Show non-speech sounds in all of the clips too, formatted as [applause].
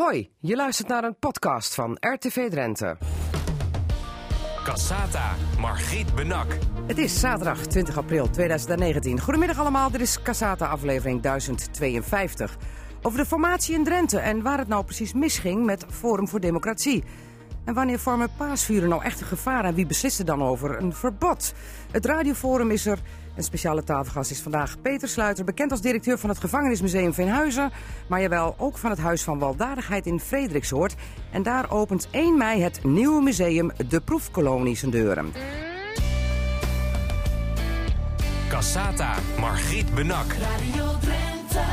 Hoi, je luistert naar een podcast van RTV Drenthe. Cassata, Margriet Benak. Het is zaterdag 20 april 2019. Goedemiddag allemaal, dit is Cassata aflevering 1052. Over de formatie in Drenthe en waar het nou precies misging met Forum voor Democratie. En wanneer vormen paasvuren nou echt een gevaar en wie beslist er dan over een verbod? Het radioforum is er. Een speciale tafelgast is vandaag Peter Sluiter, bekend als directeur van het Gevangenismuseum Veenhuizen. Maar jawel ook van het Huis van Waldadigheid in Frederiksoord. En daar opent 1 mei het nieuwe museum De Proefkolonie zijn deuren. Cassata, Margriet Benak. Radio Drenthe.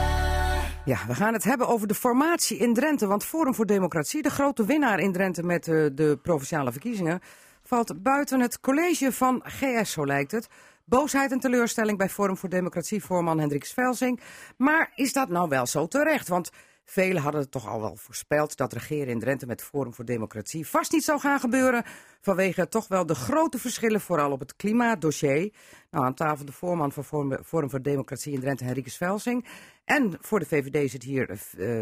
Ja, we gaan het hebben over de formatie in Drenthe. Want Forum voor Democratie, de grote winnaar in Drenthe met eh, de provinciale verkiezingen, valt buiten het college van GS, zo lijkt het. Boosheid en teleurstelling bij Forum voor Democratie voorman Hendrik Svelsing. Maar is dat nou wel zo terecht? Want velen hadden het toch al wel voorspeld dat regeren in Drenthe met Forum voor Democratie vast niet zou gaan gebeuren. Vanwege toch wel de grote verschillen, vooral op het klimaatdossier. Nou, aan tafel de voorman van Forum- voor Democratie in Drenthe, Henrike Svelsing. En voor de VVD zit hier eh,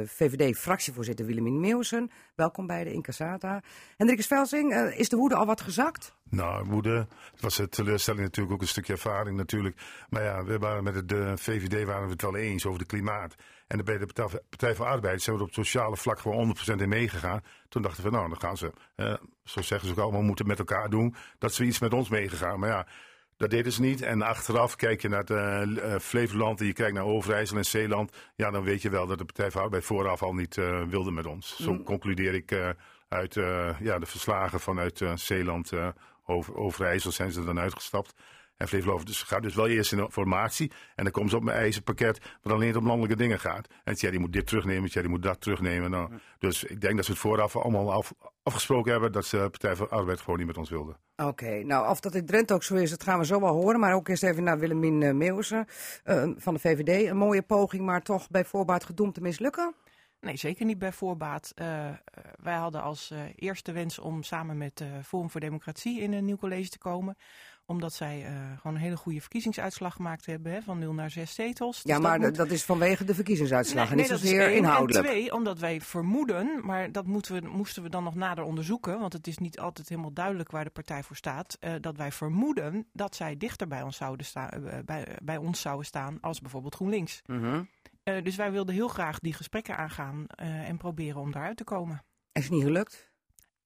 VVD-fractievoorzitter Willemien Meeuwsen. Welkom bij de Incassata. Hendrik Svelsing, eh, is de woede al wat gezakt? Nou, woede. Het was een teleurstelling natuurlijk, ook een stukje ervaring natuurlijk. Maar ja, we waren met de VVD waren we het wel eens over de klimaat. En bij de Partij- voor Arbeid zijn we op het sociale vlak gewoon 100% in meegegaan. Toen dachten we, nou, dan gaan ze, eh, zo zeggen ze ook allemaal, moeten met elkaar doen. Dat ze iets met ons meegegaan. Maar ja, dat deden ze niet. En achteraf kijk je naar het eh, Flevoland en je kijkt naar Overijssel en Zeeland. Ja, dan weet je wel dat de Partij voor Arbeid vooraf al niet eh, wilde met ons. Zo concludeer ik eh, uit ja, de verslagen vanuit Zeeland, over, Overijssel zijn ze dan uitgestapt. En Flevoland dus gaat dus wel eerst in de formatie. En dan komen ze op mijn eisenpakket, wat alleen om landelijke dingen gaat. En ja, die moet dit terugnemen, ja, die moet dat terugnemen. Nou, Dus ik denk dat ze het vooraf allemaal af, afgesproken hebben dat ze de Partij voor Arbeid gewoon niet met ons wilden. Oké, nou of dat in Drenthe ook zo is, dat gaan we zo wel horen. Maar ook eerst even naar Willemien Meeuwsen eh, van de VVD. Een mooie poging, maar toch bij voorbaat gedoemd te mislukken. Nee, zeker niet bij voorbaat. Eh, wij hadden als eh, eerste wens om samen met eh, Forum voor Democratie in een nieuw college te komen. Omdat zij eh, gewoon een hele goede verkiezingsuitslag gemaakt hebben hè, van 0 naar 6 zetels. Dus Ja, maar moet- dat is vanwege de verkiezingsuitslag en niet dat is zozeer één. inhoudelijk. En twee, omdat wij vermoeden, maar dat moeten we, moesten we dan nog nader onderzoeken, want het is niet altijd helemaal duidelijk waar de partij voor staat, eh, dat wij vermoeden dat zij dichter bij ons zouden, staan, eh, bij, bij ons zouden staan als bijvoorbeeld GroenLinks. Mhm. Dus wij wilden heel graag die gesprekken aangaan en proberen om daaruit te komen. Is niet gelukt.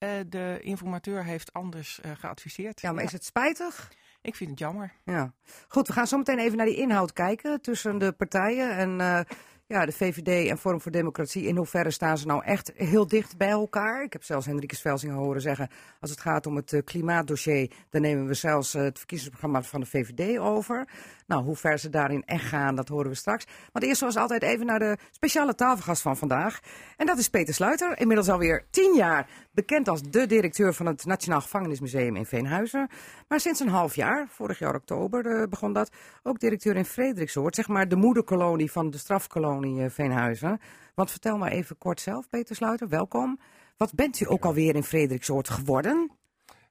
Eh, de informateur heeft anders eh, geadviseerd. Ja, maar is het spijtig? Ik vind het jammer. Ja. Goed, we gaan zo meteen even naar die inhoud kijken tussen de partijen. En eh, ja, de VVD en Forum voor Democratie. In hoeverre staan ze nou echt heel dicht bij elkaar? Ik heb zelfs Hendrikes Velsingen horen zeggen... als het gaat om het klimaatdossier... dan nemen we zelfs het verkiezingsprogramma van de VVD over. Nou, hoe ver ze daarin echt gaan, dat horen we straks. Maar eerst zoals altijd even naar de speciale tafelgast van vandaag. En dat is Peter Sluiter, inmiddels alweer tien jaar... bekend als de directeur van het Nationaal Gevangenismuseum in Veenhuizen. Maar sinds een half jaar, vorig jaar oktober eh, begon dat... ook directeur in Frederiksoord, zeg maar de moederkolonie van de strafkolonie eh, Veenhuizen. Want vertel maar even kort zelf, Peter Sluiter, welkom. Wat bent u ook alweer in Frederiksoord geworden?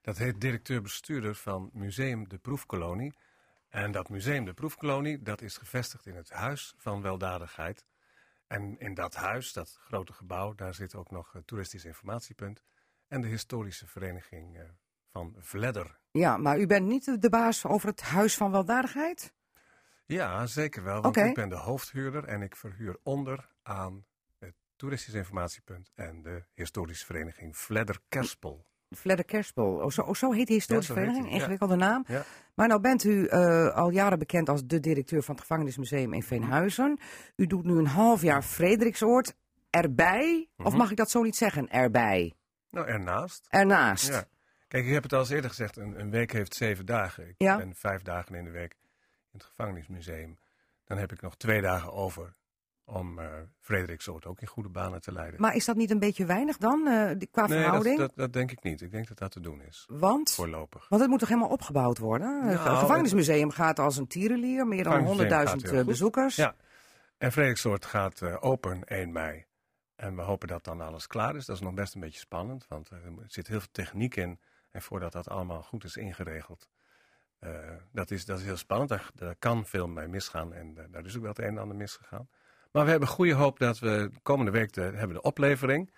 Dat heet directeur-bestuurder van Museum de Proefkolonie. En dat Museum de Proefkolonie, dat is gevestigd in het Huis van Weldadigheid. En in dat huis, dat grote gebouw, daar zit ook nog het toeristisch informatiepunt. En de historische vereniging eh, van Vledder. Ja, maar u bent niet de baas over het Huis van Weldadigheid? Ja, zeker wel, want ik ben de hoofdhuurder en ik verhuur onder aan het toeristisch informatiepunt en de historische vereniging Vledder Kerspel. Vledder Kerspel. Oh, zo, oh, zo heet die historische Ja, vereniging, ingewikkelde naam. Ja. Maar nou bent u eh, al jaren bekend als de directeur van het gevangenismuseum in Veenhuizen. U doet nu een half jaar Frederiksoord erbij. Of Mhm. mag ik dat zo niet zeggen, erbij? Nou, ernaast. Ernaast. Ja. Kijk, ik heb het al eens eerder gezegd, een, een week heeft zeven dagen. Ik ben vijf dagen in de week in het gevangenismuseum. Dan heb ik nog twee dagen over om eh Frederiksoort ook in goede banen te leiden. Maar is dat niet een beetje weinig dan, eh, qua nee, verhouding? dat, dat denk ik niet. Ik denk dat dat te doen is, Want? voorlopig. Want het moet toch helemaal opgebouwd worden? het Nou, gevangenismuseum gaat als een tierenlier, meer dan Gevangenismuseum 100.000 gaat heel eh, bezoekers. Ja. En Frederiksoort gaat eh, open 1 mei. En we hopen dat dan alles klaar is. Dat is nog best een beetje spannend, want er zit heel veel techniek in. En voordat dat allemaal goed is ingeregeld, dat, is, dat is heel spannend. Daar, daar kan veel mee misgaan en daar is ook wel het een en ander misgegaan. Maar we hebben goede hoop dat we komende week de, hebben de oplevering.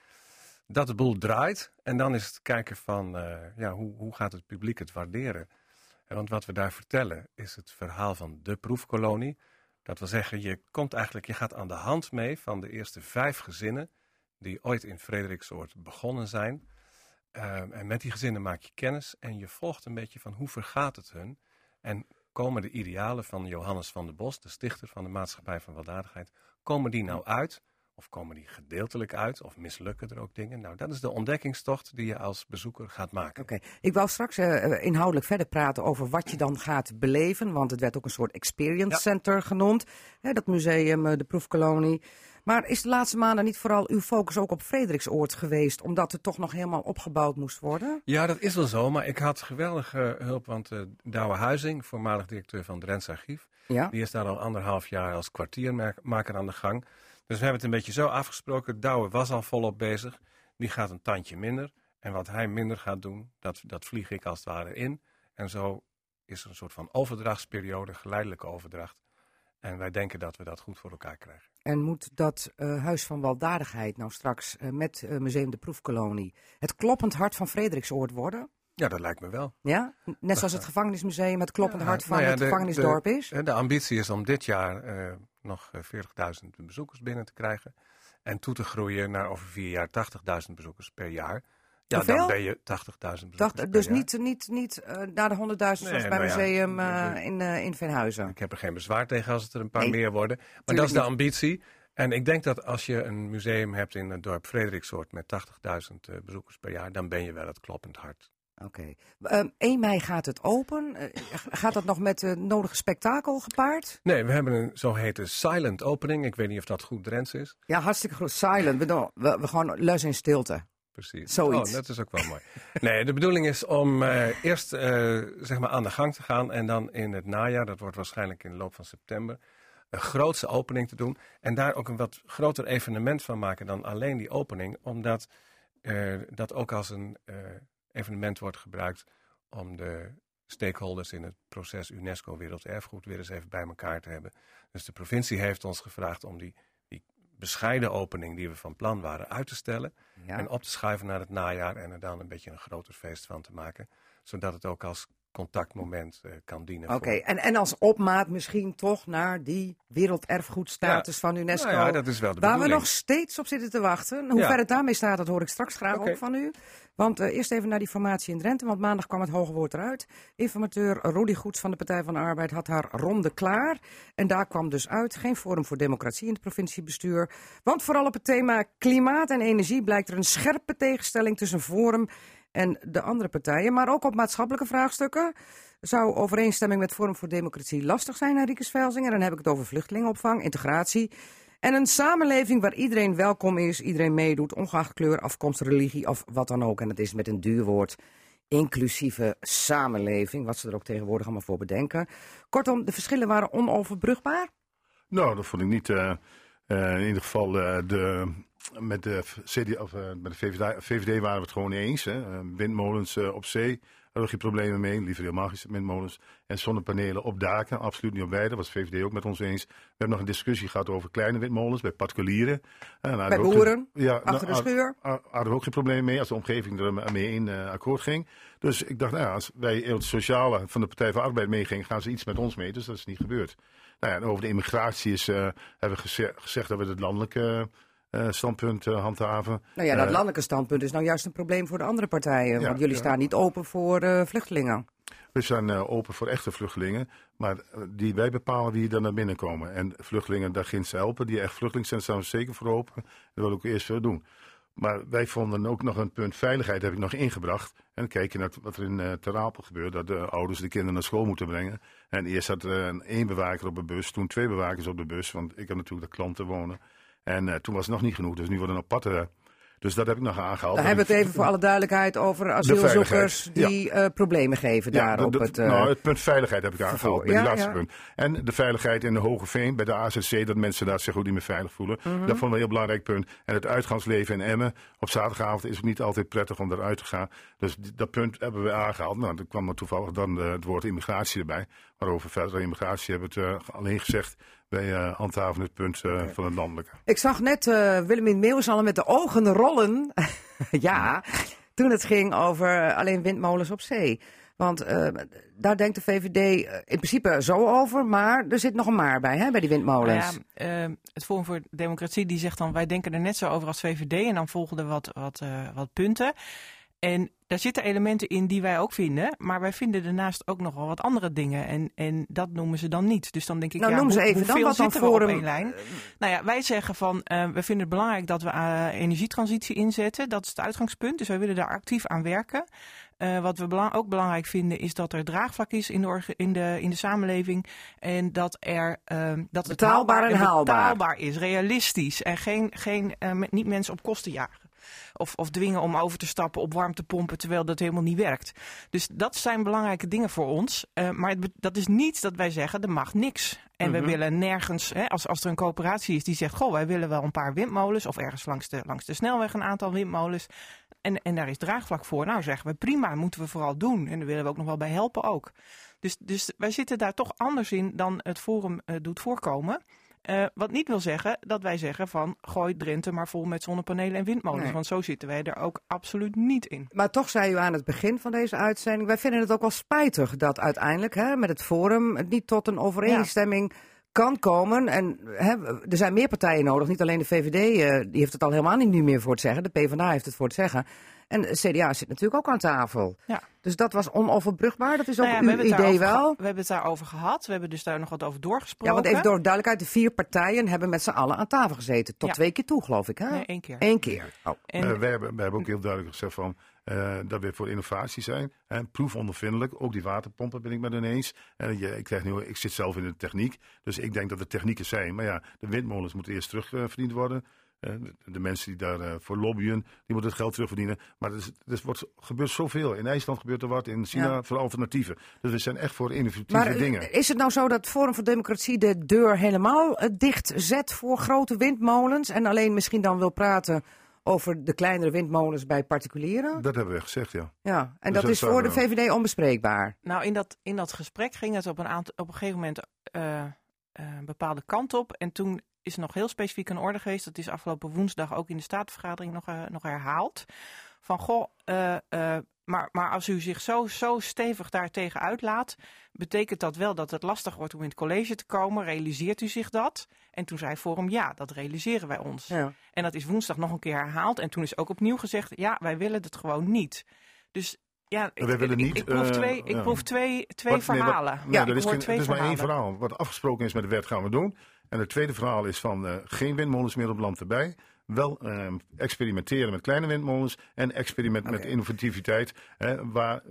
Dat de boel draait. En dan is het kijken van uh, ja, hoe, hoe gaat het publiek het waarderen. Want wat we daar vertellen is het verhaal van de proefkolonie. Dat wil zeggen, je komt eigenlijk, je gaat aan de hand mee van de eerste vijf gezinnen die ooit in Frederiksoord begonnen zijn. Um, en met die gezinnen maak je kennis en je volgt een beetje van hoe vergaat het hun. En komen de idealen van Johannes van der Bos, de stichter van de Maatschappij van Weldadigheid, komen die nou uit? Of komen die gedeeltelijk uit? Of mislukken er ook dingen? Nou, dat is de ontdekkingstocht die je als bezoeker gaat maken. Oké, ik wou straks uh, inhoudelijk verder praten over wat je dan gaat beleven. Want het werd ook een soort experience center genoemd. Hè, dat museum, uh, de proefkolonie. Maar is de laatste maanden niet vooral uw focus ook op Frederiksoord geweest, omdat het toch nog helemaal opgebouwd moest worden? Ja, dat is wel zo, maar ik had geweldige hulp, want uh, Douwe Huizing, voormalig directeur van Drents Archief, ja? die is daar al anderhalf jaar als kwartiermaker aan de gang. Dus we hebben het een beetje zo afgesproken. Douwe was al volop bezig, die gaat een tandje minder. En wat hij minder gaat doen, dat, dat vlieg ik als het ware in. En zo is er een soort van overdrachtsperiode, geleidelijke overdracht. En wij denken dat we dat goed voor elkaar krijgen. En moet dat uh, Huis van Weldadigheid nou straks uh, met uh, Museum de Proefkolonie het kloppend hart van Frederiksoord worden? Ja, dat lijkt me wel. Ja? Net zoals het gevangenismuseum het kloppend ja, hart van nou ja, het de, gevangenisdorp de, is? De ambitie is om dit jaar nog 40.000 bezoekers binnen te krijgen. En toe te groeien naar over vier jaar 80.000 bezoekers per jaar. Ja, Hoeveel? dan ben je 80.000 bezoekers Dus per niet, niet, niet uh, naar de 100.000 zoals nee, bij Museum ja, uh, in, in Venhuizen. Ik heb er geen bezwaar tegen als het er een paar nee, meer worden. Maar dat is de niet. ambitie. En ik denk dat als je een museum hebt in het dorp Frederiksoort met 80.000 bezoekers per jaar, dan ben je wel het kloppend hart. Oké. Okay. Um, 1 mei gaat het open. gaat dat nog met het nodige spektakel gepaard? Nee, we hebben een zogeheten silent opening. Ik weet niet of dat goed Drents is. Ja, hartstikke goed. Silent. We, we, we gewoon lus in stilte precies. Zoiets. Oh, dat is ook wel mooi. Nee, de bedoeling is om uh, eerst uh, zeg maar aan de gang te gaan en dan in het najaar, dat wordt waarschijnlijk in de loop van september, een grootse opening te doen. En daar ook een wat groter evenement van maken dan alleen die opening, omdat dat ook als een evenement wordt gebruikt om de stakeholders in het proces UNESCO Werelderfgoed weer eens even bij elkaar te hebben. Dus de provincie heeft ons gevraagd om die bescheiden opening die we van plan waren uit te stellen. Ja. En op te schuiven naar het najaar en er dan een beetje een groter feest van te maken. Zodat het ook als contactmoment uh, kan dienen. Oké, okay. en, en als opmaat misschien toch naar die werelderfgoedstatus ja. van UNESCO. Nou ja, dat is wel de waar bedoeling. we nog steeds op zitten te wachten. Hoe ja. ver het daarmee staat, dat hoor ik straks graag okay. ook van u. Want uh, eerst even naar die formatie in Drenthe, want maandag kwam het hoge woord eruit. Informateur Rudy Goeds van de Partij van de Arbeid had haar ronde klaar. En daar kwam dus uit geen Forum voor Democratie in het provinciebestuur. Want vooral op het thema klimaat en energie blijkt er een scherpe tegenstelling tussen Forum en de andere partijen. Maar ook op maatschappelijke vraagstukken zou overeenstemming met Forum voor Democratie lastig zijn, Henrike Velzing. En dan heb ik het over vluchtelingenopvang, integratie. En een samenleving waar iedereen welkom is, iedereen meedoet, ongeacht kleur, afkomst, religie of wat dan ook. En dat is met een duur woord inclusieve samenleving, wat ze er ook tegenwoordig allemaal voor bedenken. Kortom, de verschillen waren onoverbrugbaar? Nou, dat vond ik niet. Uh, uh, in ieder geval uh, de, met de, CD, of, met de VVD, VVD, waren we het gewoon eens. Hè. windmolens op zee, daar hadden we geen problemen mee. Liever helemaal geen windmolens. En zonnepanelen op daken, absoluut niet op beide. Dat was VVD ook met ons eens. We hebben nog een discussie gehad over kleine windmolens bij particulieren. Nou, bij boeren, ja, achter nou, de schuur. Hadden we ook geen probleem mee als de omgeving er mee in uh, akkoord ging. Dus ik dacht, nou ja, als wij in het sociale van de Partij voor Arbeid meegingen, gaan ze iets met ons mee. Dus dat is niet gebeurd. Nou ja, en over de immigratie is, uh, hebben we geze gezegd dat we het landelijke uh, standpunt uh, handhaven. Nou ja, dat landelijke standpunt is nou juist een probleem voor de andere partijen. Ja, want jullie ja. staan niet open voor uh, vluchtelingen. We zijn open voor echte vluchtelingen, maar die, wij bepalen wie er naar binnen komen. En vluchtelingen, daar ginds helpen, die echt vluchteling zijn, staan we zeker voor open. Dat we ook eerst veel doen. Maar wij vonden ook nog een punt veiligheid, heb ik nog ingebracht. En dan kijk je naar wat er in uh, Ter Apel gebeurt, dat de ouders de kinderen naar school moeten brengen. En eerst zat er uh, één bewaker op de bus, toen twee bewakers op de bus, want ik heb natuurlijk de klanten wonen. En uh, toen was het nog niet genoeg, dus nu worden er patten. Dus dat heb ik nog aangehaald. Dan hebben we het even voor alle duidelijkheid over asielzoekers die ja. uh, problemen geven ja, daar de, op het... Uh, nou, het punt veiligheid heb ik aangehaald, bij ja, die laatste punt. En de veiligheid in de Hoge Veen, bij de AZC, dat mensen daar zich ook niet meer veilig voelen. Mm -hmm. Dat vond ik een heel belangrijk punt. En het uitgangsleven in Emmen, op zaterdagavond is het niet altijd prettig om eruit te gaan. Dus dat punt hebben we aangehaald. Nou, dan kwam er toevallig dan het woord immigratie erbij. Maar over verdere immigratie hebben we het alleen gezegd wij uh, handhaven het punt uh, okay. van het landelijke. Ik zag net uh, Willemien Meeuwis al met de ogen rollen. [laughs] ja, toen het ging over alleen windmolens op zee. Want uh, daar denkt de VVD in principe zo over, maar er zit nog een maar bij, hè, bij die windmolens. Nou ja, uh, het Forum voor Democratie die zegt dan, wij denken er net zo over als VVD en dan volgen er wat, wat, uh, wat punten. En daar zitten elementen in die wij ook vinden, maar wij vinden daarnaast ook nog wel wat andere dingen. En, en dat noemen ze dan niet. Dus dan denk ik, nou, ja, noem ze hoe, even dan wat dan zitten voor we op één lijn? Nou ja, wij zeggen van, uh, we vinden het belangrijk dat we uh, energietransitie inzetten. Dat is het uitgangspunt, dus wij willen daar actief aan werken. Uh, wat we belang ook belangrijk vinden is dat er draagvlak is in de, in de, in de samenleving. En dat, er, uh, dat het betaalbaar haalbaar, en haalbaar. betaalbaar is, realistisch. En geen, geen, uh, niet mensen op kosten jagen. Of, of dwingen om over te stappen op warmtepompen terwijl dat helemaal niet werkt. Dus dat zijn belangrijke dingen voor ons. Uh, maar dat is niet dat wij zeggen er mag niks. En Mhm. we willen nergens, hè, als, als er een coöperatie is die zegt: Goh, wij willen wel een paar windmolens. Of ergens langs de, langs de snelweg een aantal windmolens. En, en daar is draagvlak voor. Nou zeggen we prima, moeten we vooral doen. En daar willen we ook nog wel bij helpen ook. Dus, dus wij zitten daar toch anders in dan het Forum uh, doet voorkomen. Uh, wat niet wil zeggen dat wij zeggen van gooi Drenthe maar vol met zonnepanelen en windmolens. Nee. Want zo zitten wij er ook absoluut niet in. Maar toch zei u aan het begin van deze uitzending, wij vinden het ook wel spijtig dat uiteindelijk hè, met het Forum het niet tot een overeenstemming ja. kan komen. En hè, er zijn meer partijen nodig, niet alleen de VVD, uh, die heeft het al helemaal niet nu meer voor het zeggen. De PvdA heeft het voor het zeggen. En de CDA zit natuurlijk ook aan tafel. Ja. Dus dat was onoverbrugbaar. Dat is ook nou ja, uw idee wel. We hebben het daarover gehad. We hebben dus daar nog wat over doorgesproken. Ja, want even door duidelijkheid. De vier partijen hebben met z'n allen aan tafel gezeten. Tot Ja. twee keer toe, geloof ik. Hè? Nee, één keer. Eén keer. Oh. En, Uh, wij, hebben, wij hebben ook heel duidelijk gezegd van, uh, dat we voor innovatie zijn. Hè, proefondervindelijk. Ook die waterpompen ben ik met ineens. En je, ik, krijg nu, ik zit zelf in de techniek. Dus ik denk dat er technieken zijn. Maar ja, de windmolens moeten eerst terugverdiend worden. Uh, de, de, mensen die daarvoor lobbyen, die moeten het geld terugverdienen. Maar er, is, er wordt, gebeurt zoveel. In IJsland gebeurt er wat, in China Ja. voor alternatieven. Dus we zijn echt voor innovatieve Maar uh, dingen. is het nou zo dat Forum voor Democratie de deur helemaal uh, dicht zet voor grote windmolens? En alleen misschien dan wil praten over de kleinere windmolens bij particulieren? Dat hebben we gezegd, ja. Ja, en Dus dat is voor de VVD onbespreekbaar. nou, in dat, in dat gesprek ging het op een, aantal, op een gegeven moment uh, een bepaalde kant op. En toen is nog heel specifiek een orde geweest. Dat is afgelopen woensdag ook in de statenvergadering nog, uh, nog herhaald. Van goh, uh, uh, maar, maar als u zich zo, zo stevig daartegen uitlaat, betekent dat wel dat het lastig wordt om in het college te komen. Realiseert u zich dat? En toen zei Forum, ja, dat realiseren wij ons. Ja. En dat is woensdag nog een keer herhaald. En toen is ook opnieuw gezegd, ja, wij willen het gewoon niet. Dus ja, ik, wij willen ik, niet, ik, proef uh, twee, ik ja. proef twee, twee Wat- nee, wat- verhalen. nee, ja, dat ik is, hoor geen, twee het is maar één verhaal. Wat afgesproken is met de wet gaan we doen. En het tweede verhaal is van uh, geen windmolens meer op land erbij. Wel uh, experimenteren met kleine windmolens en experiment met innovativiteit. Hè, waar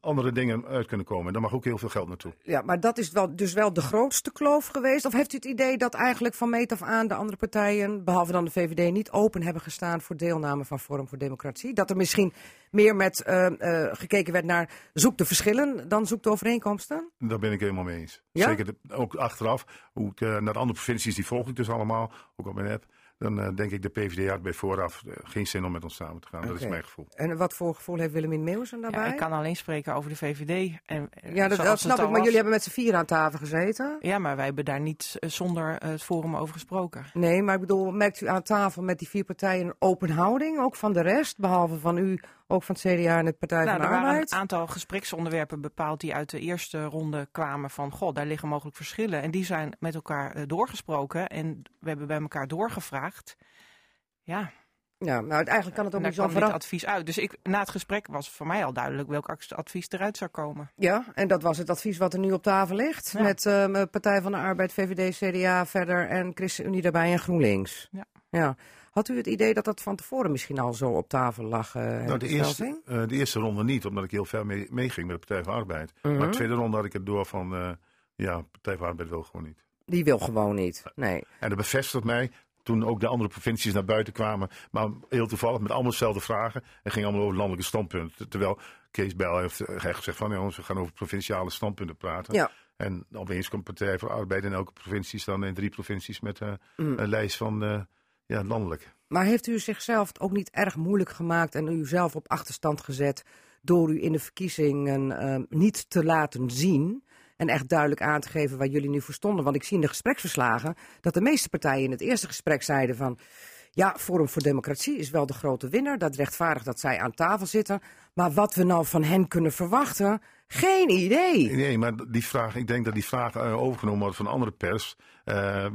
andere dingen uit kunnen komen. En daar mag ook heel veel geld naartoe. Ja, maar dat is wel, dus wel de grootste kloof geweest. Of heeft u het idee dat eigenlijk van meet af aan de andere partijen, behalve dan de VVD, niet open hebben gestaan voor deelname van Forum voor Democratie? Dat er misschien meer met uh, uh, gekeken werd naar zoek de verschillen dan zoek de overeenkomsten? Daar ben ik helemaal mee eens. Ja? Zeker de, ook achteraf. Hoe ik, uh, naar de andere provincies, die volg ik dus allemaal, ook op mijn app. Dan uh, denk ik de PvdA had bij vooraf uh, geen zin om met ons samen te gaan. Okay. Dat is mijn gevoel. En wat voor gevoel heeft Willemien Meeuwsen daarbij? Ja, ik kan alleen spreken over de VVD. En, eh, ja, dat, dat snap ik. Maar was. jullie hebben met z'n vier aan tafel gezeten. Ja, maar wij hebben daar niet zonder het forum over gesproken. Nee, maar ik bedoel, merkt u aan tafel met die vier partijen een open houding? Ook van de rest, behalve van u, ook van het CDA en het Partij nou, van de er Arbeid? waren een aantal gespreksonderwerpen bepaald die uit de eerste ronde kwamen van... goh, daar liggen mogelijk verschillen. En die zijn met elkaar uh, doorgesproken en we hebben bij elkaar doorgevraagd. Ja. Ja, nou eigenlijk kan het ook niet zo dit advies uit. Dus ik, na het gesprek was voor mij al duidelijk welk advies eruit zou komen. Ja, en dat was het advies wat er nu op tafel ligt. Ja. Met uh, Partij van de Arbeid, VVD, CDA verder en ChristenUnie daarbij en GroenLinks. Ja. ja. Had u het idee dat dat van tevoren misschien al zo op tafel lag? Uh, nou, de, eerste, uh, de eerste ronde niet, omdat ik heel ver mee, meeging met de Partij van Arbeid. Mhm. -huh. Maar de tweede ronde had ik het door van, uh, ja, Partij van Arbeid wil gewoon niet. Die wil gewoon niet, nee. En dat bevestigt mij toen ook de andere provincies naar buiten kwamen. Maar heel toevallig met allemaal dezelfde vragen. En ging allemaal over landelijke standpunten. Terwijl Kees Bijl heeft gezegd van jongens, we gaan over provinciale standpunten praten. Ja. En opeens komt Partij voor Arbeid in elke provincie staan in drie provincies met uh, mm. een lijst van uh, ja, landelijk. Maar heeft u zichzelf ook niet erg moeilijk gemaakt en u zelf op achterstand gezet door u in de verkiezingen uh, niet te laten zien? En echt duidelijk aan te geven waar jullie nu voor stonden. Want ik zie in de gespreksverslagen dat de meeste partijen in het eerste gesprek zeiden van... Ja, Forum voor Democratie is wel de grote winnaar. Dat rechtvaardigt dat zij aan tafel zitten. Maar wat we nou van hen kunnen verwachten, geen idee. Nee, maar die vraag, ik denk dat die vraag eh, overgenomen wordt van andere pers. Uh,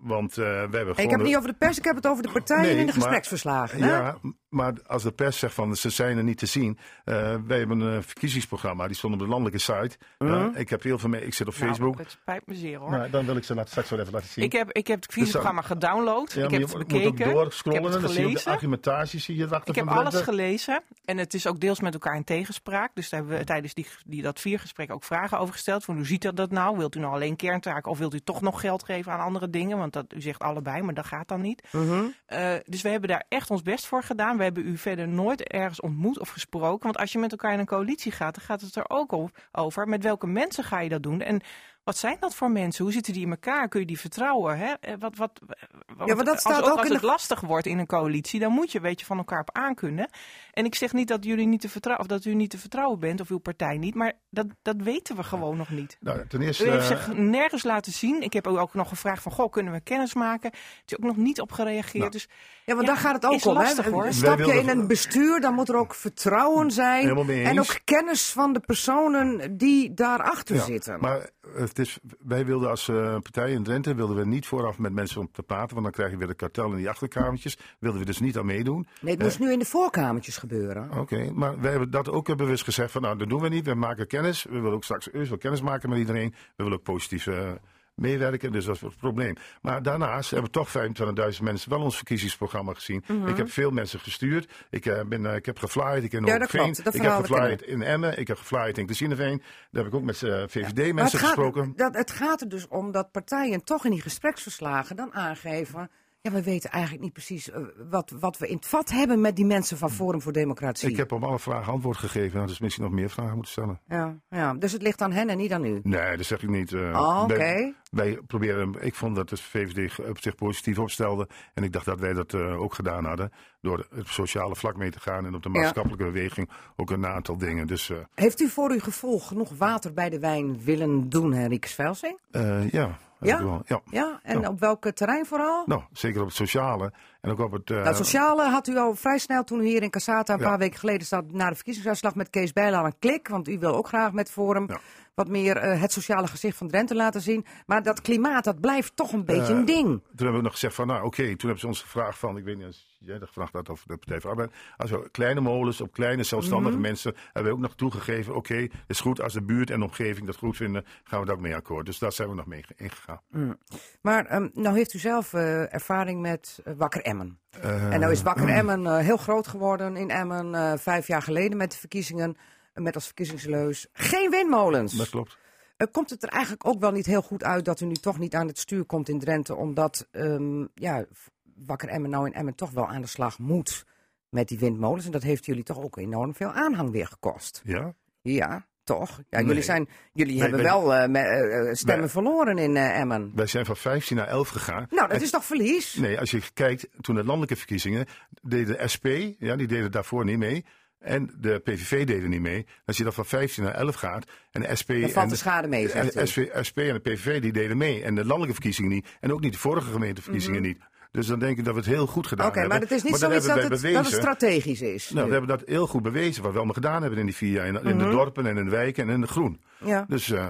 want uh, we hebben gewoon... Ik heb het niet over de pers, ik heb het over de partijen Nee, in de maar- gespreksverslagen. hè? Ja, maar als de pers zegt van ze zijn er niet te zien. eh wij hebben een verkiezingsprogramma, die stond op de landelijke site. Ja, ik heb heel veel mee, ik zit op Facebook. Nou, het spijt me zeer hoor. Nou, dan wil ik ze laten, straks wel even laten zien. ik, heb, ik heb het verkiezingsprogramma gedownload. Ja, ik heb je het moet ook bekeken. ik doorscrollen, heb het dan zie je ook de gelezen. argumentatie zie je erachter Ik heb alles gelezen en het is ook deels met elkaar in tegenspraak. Dus daar hebben we tijdens die, die, dat viergesprek ook vragen over gesteld. Van hoe ziet dat, dat nou? Wilt u nou alleen kerntaken of wilt u toch nog geld geven aan andere dingen? Want dat, u zegt allebei, maar dat gaat dan niet. Mhm. Eh, dus we hebben daar echt ons best voor gedaan. We hebben u verder nooit ergens ontmoet of gesproken. Want als je met elkaar in een coalitie gaat, dan gaat het er ook over. Met welke mensen ga je dat doen? En wat zijn dat voor mensen? Hoe zitten die in elkaar? Kun je die vertrouwen? Hè? Eh, Wat, wat, want maar dat als, staat ook ook als in het de- lastig wordt in een coalitie, dan moet je een beetje van elkaar op aankunnen. En ik zeg niet dat jullie niet te vertrouwen, of dat u niet te vertrouwen bent, of uw partij niet, maar dat, dat weten we gewoon nog niet. Nou, ten eerste, U heeft eh, zich nergens laten zien. Ik heb u ook nog gevraagd van, goh, kunnen we kennis maken? Er is ook nog niet op gereageerd. Nou, dus Ja, want Ja, daar gaat het ook is om. lastig, hè? hoor. Stap je in een bestuur, dan moet er ook vertrouwen zijn. Helemaal mee En ook kennis van de personen die daarachter Ja, zitten. Maar het is, wij wilden als eh, partij in Drenthe wilden we niet vooraf met mensen om te praten, want dan krijg je weer de kartel in die achterkamertjes. Wilden we dus niet aan meedoen. nee, het moest nu in de voorkamertjes gebeuren. Oké, maar wij hebben dat ook bewust gezegd van nou, dat doen we niet. We maken kennis. We willen ook straks eerst wel kennis maken met iedereen. We willen ook positief eh, meewerken, dus dat is het probleem. Maar daarnaast hebben toch 25.000 mensen wel ons verkiezingsprogramma gezien. Ik heb veel mensen gestuurd. Ik, eh, ben, eh, ik heb geflyerd, ik ken Ja, Ik heb geflyerd in Emmen, ik heb geflyerd in Klesineveen. Daar heb ik ook met eh, Maar het VVD-mensen gaat, gesproken. dat, het gaat er dus om dat partijen toch in die gespreksverslagen dan aangeven... Ja, we weten eigenlijk niet precies eh, wat, wat we in het vat hebben met die mensen van Forum voor Democratie. Ik heb op alle vragen antwoord gegeven. Dus misschien nog meer vragen moeten stellen. ja, ja, dus het ligt aan hen en niet aan u. Nee, dat zeg ik niet. eh. Oh, oké. wij, wij proberen, ik vond dat de VVD op zich positief opstelde. En ik dacht dat wij dat eh, ook gedaan hadden. Door het sociale vlak mee te gaan en op de Ja. maatschappelijke beweging ook een aantal dingen. Dus Heeft u voor uw gevoel genoeg water bij de wijn willen doen, Henrique Svelsing? eh, ja. Ja? wel. ja. Ja, en Ja. op welk terrein vooral? Nou, zeker op het sociale. En ook op het. eh, Nou, sociale had u al vrij snel toen u hier in Cassata een Ja. paar weken geleden zat na de verkiezingsuitslag met Kees Bijl aan een klik. Want u wil ook graag met Forum Ja. Wat meer eh, het sociale gezicht van Drenthe laten zien. Maar dat klimaat, dat blijft toch een beetje Eh, een ding. Toen hebben we nog gezegd van, nou oké, toen hebben ze ons gevraagd van, ik weet niet als jij dat gevraagd had of de Partij voor Arbeid. Als we kleine molens op kleine zelfstandige Mhm. mensen, hebben we ook nog toegegeven, oké, is goed als de buurt en de omgeving dat goed vinden, gaan we daar ook mee akkoord. Dus daar zijn we nog mee ge- ingegaan. Maar ehm, nou heeft u zelf eh, ervaring met eh, Wakker Emmen. Eh, En nou is Wakker Emmen eh, heel groot geworden in Emmen, eh, vijf jaar geleden met de verkiezingen. Met als verkiezingsleus geen windmolens. Dat klopt. Eh, komt het er eigenlijk ook wel niet heel goed uit dat u nu toch niet aan het stuur komt in Drenthe, omdat ehm, ja, Wakker Emmen nou in Emmen toch wel aan de slag moet met die windmolens. En dat heeft jullie toch ook enorm veel aanhang weer gekost. Ja? Ja, toch? Ja, Nee. jullie zijn, jullie Nee, hebben wel eh, me- eh, stemmen Wij- verloren in Emmen. Wij zijn van 15 naar 11 gegaan. Nou, dat En- is toch verlies? Nee, als je kijkt, toen de landelijke verkiezingen, deden de SP, ja, die deden daarvoor niet mee. En de PVV deden niet mee. Als je dan van 15 naar 11 gaat en de SP. Dan valt en de schade mee, zegt en SP, SP en de PVV die deden mee. En de landelijke verkiezingen niet. En ook niet de vorige gemeenteverkiezingen niet. Dus dan denk ik dat we het heel goed gedaan Mhm. Oké, hebben. maar het is niet zoiets dat hebben het, dat het strategisch is. Nou, nu. we hebben dat heel goed bewezen, wat we allemaal gedaan hebben in die vier jaar. In, in de dorpen en in de wijken en in de groen. ja. Dus eh,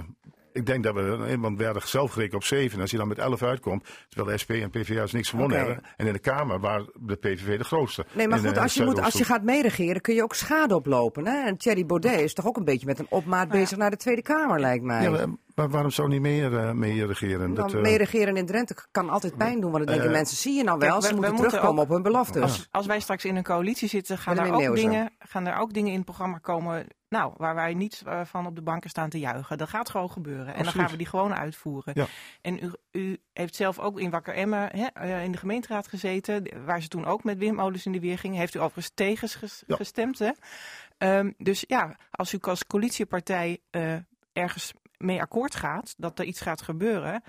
ik denk dat we, want we hadden zelf gerekend op 7. En als je dan met 11 uitkomt, terwijl de SP en PvdA niks gewonnen hebben. En in de Kamer waar de PVV de grootste. Nee, maar In, goed, eh, als je, moet, als je gaat meeregeren, kun je ook schade oplopen. Hè? En Thierry Baudet is toch ook een beetje met een opmaat bezig naar de Tweede Kamer, lijkt mij. Ja, maar, waarom zou niet meer, eh, mee regeren? Dan Dat, eh, meeregeren in Drenthe kan altijd pijn doen. Want dan denken Eh, mensen, zie je nou wel, Kijk, ze we- we moeten moeten terugkomen ook- op hun beloftes. Als, als wij straks in een coalitie zitten, gaan, er ook dingen, gaan er ook dingen in het programma komen nou, waar wij niet eh, van op de banken staan te juichen. Dat gaat gewoon gebeuren. En dan gaan we die gewoon uitvoeren. Ja. En u, u heeft zelf ook in Wakker Emmen hè, eh, in de gemeenteraad gezeten, waar ze toen ook met windmolens in de weer gingen. Heeft u overigens tegen ges- Ja. gestemd. Hè? Ehm, dus ja, als u als coalitiepartij eh, ergens mee akkoord gaat dat er iets gaat gebeuren.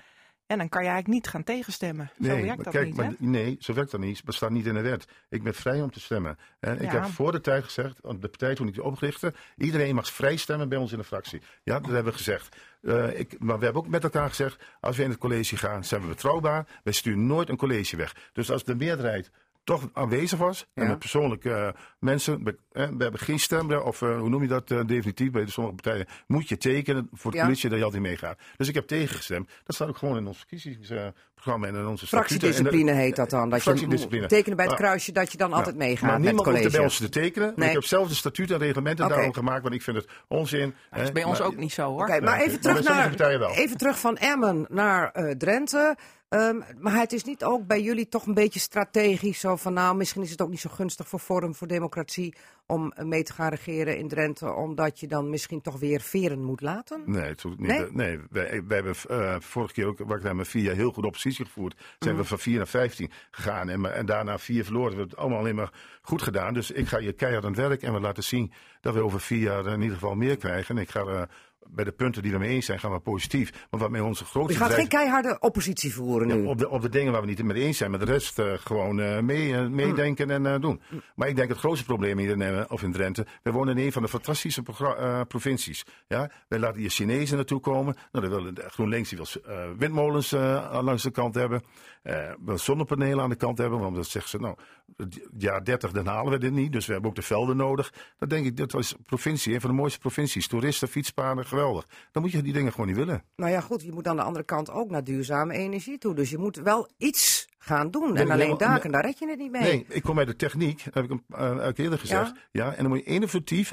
En dan kan je eigenlijk niet gaan tegenstemmen. Zo werkt dat kijk, niet, maar, nee, zo werkt dat niet. Het bestaat niet in de wet. Ik ben vrij om te stemmen. En ik heb voor de tijd gezegd, de partij toen ik die oprichtte, iedereen mag vrij stemmen bij ons in de fractie. Ja, dat hebben we gezegd. Eh, ik, maar we hebben ook met elkaar gezegd, als we in het college gaan, zijn we betrouwbaar. Wij sturen nooit een college weg. Dus als de meerderheid toch aanwezig was, en met persoonlijke eh, mensen, we, eh, we hebben geen stem, of eh, hoe noem je dat eh, definitief bij de sommige partijen, moet je tekenen voor het Ja. college dat je altijd meegaat. Dus ik heb tegengestemd. Dat staat ook gewoon in ons verkiezingsprogramma en in onze Fractiediscipline heet dat dan. Dat je tekenen bij het Ah. kruisje dat je dan altijd Ja. meegaat Maar met het niemand hoeft er college. bij ons te tekenen. Nee. Ik heb zelf de statuut en reglementen daarom gemaakt, want ik vind het onzin. Dat is bij ons ook niet zo, hoor. Oké, maar even terug, naar, even terug van Emmen naar eh, Drenthe. Ehm, maar het is niet ook bij jullie toch een beetje strategisch zo van nou, misschien is het ook niet zo gunstig voor Forum voor Democratie om mee te gaan regeren in Drenthe, omdat je dan misschien toch weer veren moet laten? Nee, natuurlijk niet. Nee? Nee, wij, wij hebben eh, vorige keer ook, waar ik met vier jaar heel goed oppositie gevoerd, zijn Mhm. we van 4 naar 15 gegaan. En daarna vier verloren. We hebben het allemaal alleen maar goed gedaan. Dus ik ga hier keihard aan het werk en we laten zien dat we over vier jaar in ieder geval meer krijgen. En ik ga eh, bij de punten die we mee eens zijn, gaan we positief. Want wat met onze grootste Je gaat geen keiharde oppositie voeren nu. op, de, op de dingen waar we niet mee eens zijn, met de rest eh, gewoon eh, mee, eh, meedenken en doen. Maar ik denk het grootste probleem hier in, of in Drenthe, we wonen in een van de fantastische provincies. Ja? Wij laten hier Chinezen naartoe komen. Nou, dan wil de GroenLinks die wil windmolens langs de kant hebben. wil zonnepanelen aan de kant hebben. Want dan zeggen ze, nou, jaar 30 dan halen we dit niet. Dus we hebben ook de velden nodig. Dan denk ik, dat was provincie, een van de mooiste provincies. Toeristen, fietspaden, geweldig. Dan moet je die dingen gewoon niet willen. Nou ja, goed, je moet aan de andere kant ook naar duurzame energie toe. Dus je moet wel iets gaan doen. En alleen daken, daar red je het niet mee. Nee, ik kom uit de techniek, heb ik een uh, eerder gezegd. Ja? en dan moet je innovatief,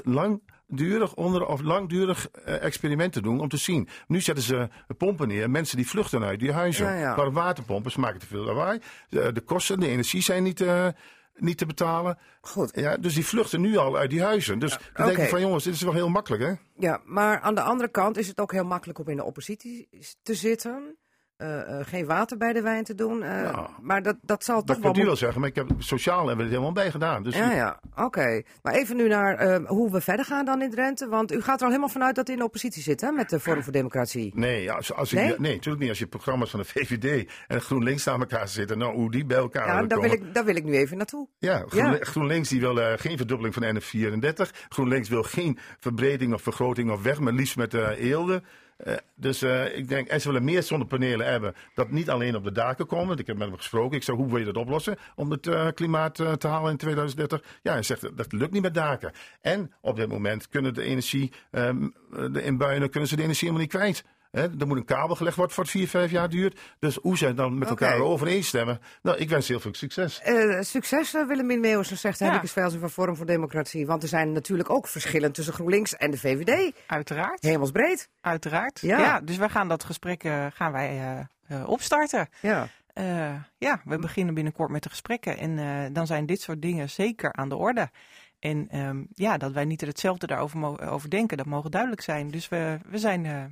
langdurig onder of langdurig uh, experimenten doen om te zien. Nu zetten ze pompen neer, mensen die vluchten uit die huizen. Ja, ja. Maar waterpompen, ze maken te veel lawaai. De, de kosten, de energie zijn niet, uh, niet te betalen. Goed. Ja, dus die vluchten nu al uit die huizen. Dus dan denk ik van jongens, dit is wel heel makkelijk hè. Ja, maar aan de andere kant is het ook heel makkelijk om in de oppositie te zitten. Uh, uh, geen water bij de wijn te doen. Uh, Ja. Maar dat, dat zal Dat toch kan wel... u moet- wel zeggen, maar ik heb, sociaal hebben we er helemaal bij gedaan. Dus Ja, ja, oké. Maar even nu naar eh, hoe we verder gaan dan in Drenthe. Want u gaat er al helemaal vanuit dat u in de oppositie zit, hè? Met de Forum voor Democratie. Nee, als, als Nee? Ik, nee, natuurlijk niet. Als je programma's van de VVD en GroenLinks naar elkaar zitten, nou, hoe die bij elkaar Ja, daar wil, ik, daar wil ik nu even naartoe. Ja, Groen, Ja. GroenLinks die wil eh, geen verdubbeling van NF34. GroenLinks wil geen verbreding of vergroting of weg, maar liefst met eh Eelde. Eh, dus eh, ik denk, en ze willen meer zonnepanelen hebben, dat niet alleen op de daken komen. Ik heb met hem gesproken. Ik zei, hoe wil je dat oplossen om het eh, klimaat te halen in 2030? Ja, hij zegt, dat lukt niet met daken. En op dit moment kunnen de energie, ehm, de in Buinen, kunnen ze de energie helemaal niet kwijt. Hè, er moet een kabel gelegd worden wat vier, vijf jaar duurt. Dus hoe zij dan met elkaar overeenstemmen. Nou, ik wens heel veel succes. Eh, succes, uh, Willemien Meeuwsen, zegt Ja. Henricus Velsen van Forum voor Democratie. Want er zijn natuurlijk ook verschillen tussen GroenLinks en de VVD. Uiteraard. Hemelsbreed. Uiteraard. Ja. Ja. dus we gaan dat gesprek eh, gaan wij eh, eh, opstarten. Ja. Eh, ja, we beginnen binnenkort met de gesprekken. En eh, dan zijn dit soort dingen zeker aan de orde. En ehm, ja, dat wij niet hetzelfde daarover mo- over denken, dat mogen duidelijk zijn. Dus we, we zijn eh,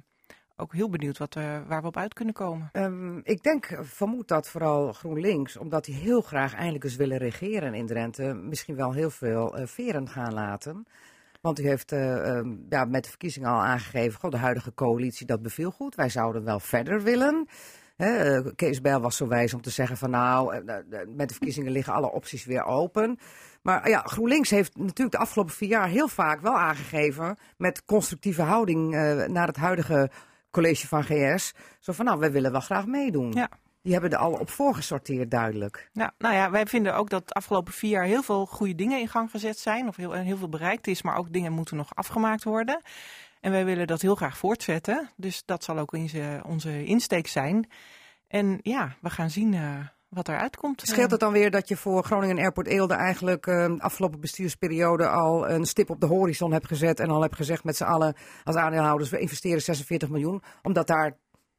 ook heel benieuwd wat, we- waar we op uit kunnen komen. Ehm, ik denk, vermoed dat vooral GroenLinks, omdat die heel graag eindelijk eens willen regeren in Drenthe, misschien wel heel veel eh, veren gaan laten. Want u heeft eh, ehm, ja, met de verkiezingen al aangegeven, goh, de huidige coalitie, dat beviel goed. Wij zouden wel verder willen. Eh, Kees Bijl was zo wijs om te zeggen van nou, eh, eh, met de verkiezingen liggen alle opties weer open. Maar ja, GroenLinks heeft natuurlijk de afgelopen vier jaar heel vaak wel aangegeven met constructieve houding eh, naar het huidige college van GS. Zo van nou, wij willen wel graag meedoen. Ja. Die hebben er al op voorgesorteerd, duidelijk. Nou, nou ja, wij vinden ook dat de afgelopen vier jaar heel veel goede dingen in gang gezet zijn. Of heel, heel veel bereikt is, maar ook dingen moeten nog afgemaakt worden. En wij willen dat heel graag voortzetten. Dus dat zal ook onze, onze insteek zijn. En ja, we gaan zien eh, wat eruit komt. Scheelt het dan weer dat je voor Groningen Airport Eelde eigenlijk eh, afgelopen bestuursperiode al een stip op de horizon hebt gezet en al hebt gezegd met z'n allen als aandeelhouders we investeren 46 miljoen, omdat daar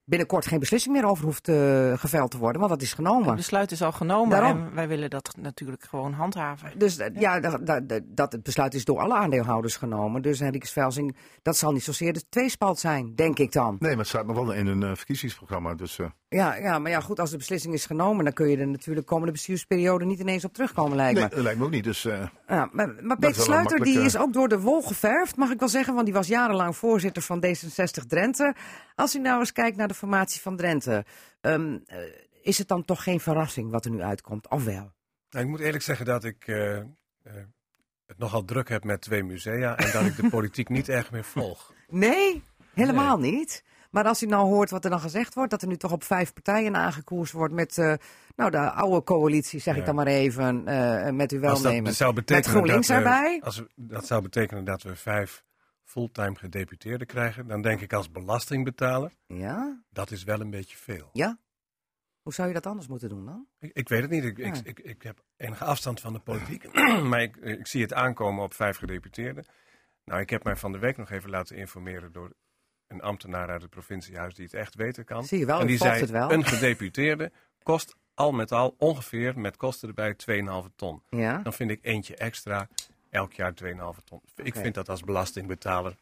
binnenkort geen beslissing meer over hoeft eh, geveld te worden, want dat is genomen. Het besluit is al genomen Daarom. en wij willen dat natuurlijk gewoon handhaven. Dus eh, ja, dat, dat, dat het besluit is door alle aandeelhouders genomen. Dus Henrikus Velsing, dat zal niet zozeer de tweespalt zijn, denk ik dan. Nee, maar het staat nog wel in een eh, verkiezingsprogramma. Dus eh, Ja, ja, maar ja, goed, als de beslissing is genomen, dan kun je er natuurlijk komende bestuursperiode niet ineens op terugkomen, lijkt me. nee, dat lijkt me ook niet. Dus eh, Ja, maar, maar Peter Sluiter die is ook door de wol geverfd, mag ik wel zeggen. Want die was jarenlang voorzitter van D66 Drenthe. Als u nou eens kijkt naar de formatie van Drenthe. Ehm, eh, is het dan toch geen verrassing wat er nu uitkomt? Of wel? Nou, ik moet eerlijk zeggen dat ik eh, eh, het nogal druk heb met twee musea en dat ik de politiek niet erg meer volg. Nee, helemaal niet. Maar als u nou hoort wat er dan gezegd wordt, dat er nu toch op vijf partijen aangekoerst wordt met nou, de oude coalitie, zeg ik dan maar even, met uw Als welnemen. dat zou met betekenen GroenLinks dat we, erbij. Als we, dat zou betekenen dat we vijf fulltime gedeputeerden krijgen, dan denk ik als belastingbetaler, Ja, dat is wel een beetje veel. ja. Hoe zou je dat anders moeten doen dan? Ik, ik weet het niet. Ik, Ja. ik, ik, ik heb enige afstand van de politiek. [clears throat] maar ik, ik zie het aankomen op vijf gedeputeerden. Nou, ik heb mij van de week nog even laten informeren door een ambtenaar uit het provinciehuis die het echt weten kan. Zie je wel, en die zei, het wel. een gedeputeerde kost al met al ongeveer met kosten erbij 2,5 ton. Ja. Dan vind ik eentje extra elk jaar 2,5 ton. Ik vind dat als belastingbetaler...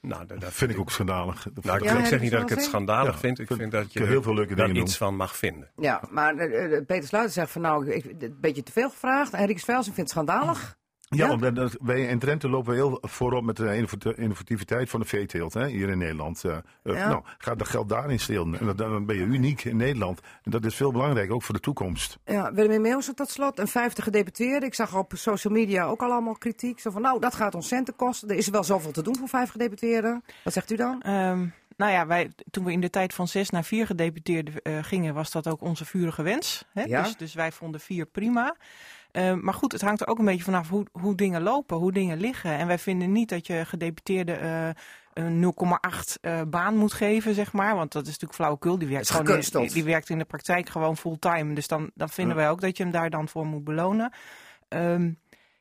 Nou, dat, vind ik ook schandalig. Nou, ik, Ja, ik zeg niet dat ik het schandalig Ja, vind. Ik vind- vind dat je heel veel leuke daar iets van mag vinden. Ja, maar eh, eh, Peter Sluiter zegt van nou, ik, een beetje te veel gevraagd. En Rieks Velsen vindt het schandalig. Ja, Ja? omdat dat- wij in Drenthe lopen we heel voorop met de innovat- innovativiteit van de veeteelt hè, hier in Nederland. Eh, eh, Ja. Nou, ga dat geld daarin stelen. En dat- dan ben je uniek in Nederland. En dat is veel belangrijk, ook voor de toekomst. Ja, Willem Meeuwse tot slot, een vijfde gedeputeerde. Ik zag op social media ook al allemaal kritiek. Zo van, nou, dat gaat ons centen kosten. Er is wel zoveel te doen voor vijf gedeputeerden. Wat zegt u dan? Ehm, nou ja, wij, toen we in de tijd van zes naar vier gedeputeerden eh, gingen, was dat ook onze vurige wens. Hè? Ja. Dus, dus wij vonden vier prima. Ehm, maar goed, het hangt er ook een beetje vanaf hoe, hoe dingen lopen, hoe dingen liggen. En wij vinden niet dat je gedeputeerden eh, een 0,8 eh, baan moet geven, zeg maar. Want dat is natuurlijk flauwekul. Die werkt, gewoon in, die, die werkt in de praktijk gewoon fulltime. Dus dan, dan vinden Ja. wij ook dat je hem daar dan voor moet belonen. Ehm,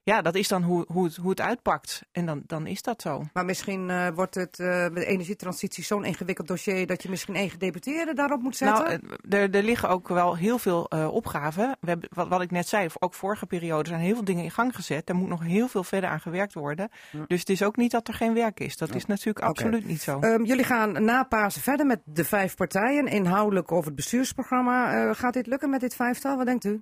ja, dat is dan hoe, hoe, het, hoe het uitpakt. En dan, dan is dat zo. Maar misschien eh, wordt het met de energietransitie zo'n ingewikkeld dossier... dat je misschien één gedeputeerde daarop moet zetten? Nou, eh, er, er liggen ook wel heel veel opgaven. We hebben, wat, wat ik net zei, ook vorige periode zijn heel veel dingen in gang gezet. Er moet nog heel veel verder aan gewerkt worden. Dus het is ook niet dat er geen werk is. Dat is natuurlijk absoluut niet zo. Ehm, jullie gaan na Pasen verder met de vijf partijen. Inhoudelijk over het bestuursprogramma. Gaat dit lukken met dit vijftal? Wat denkt u?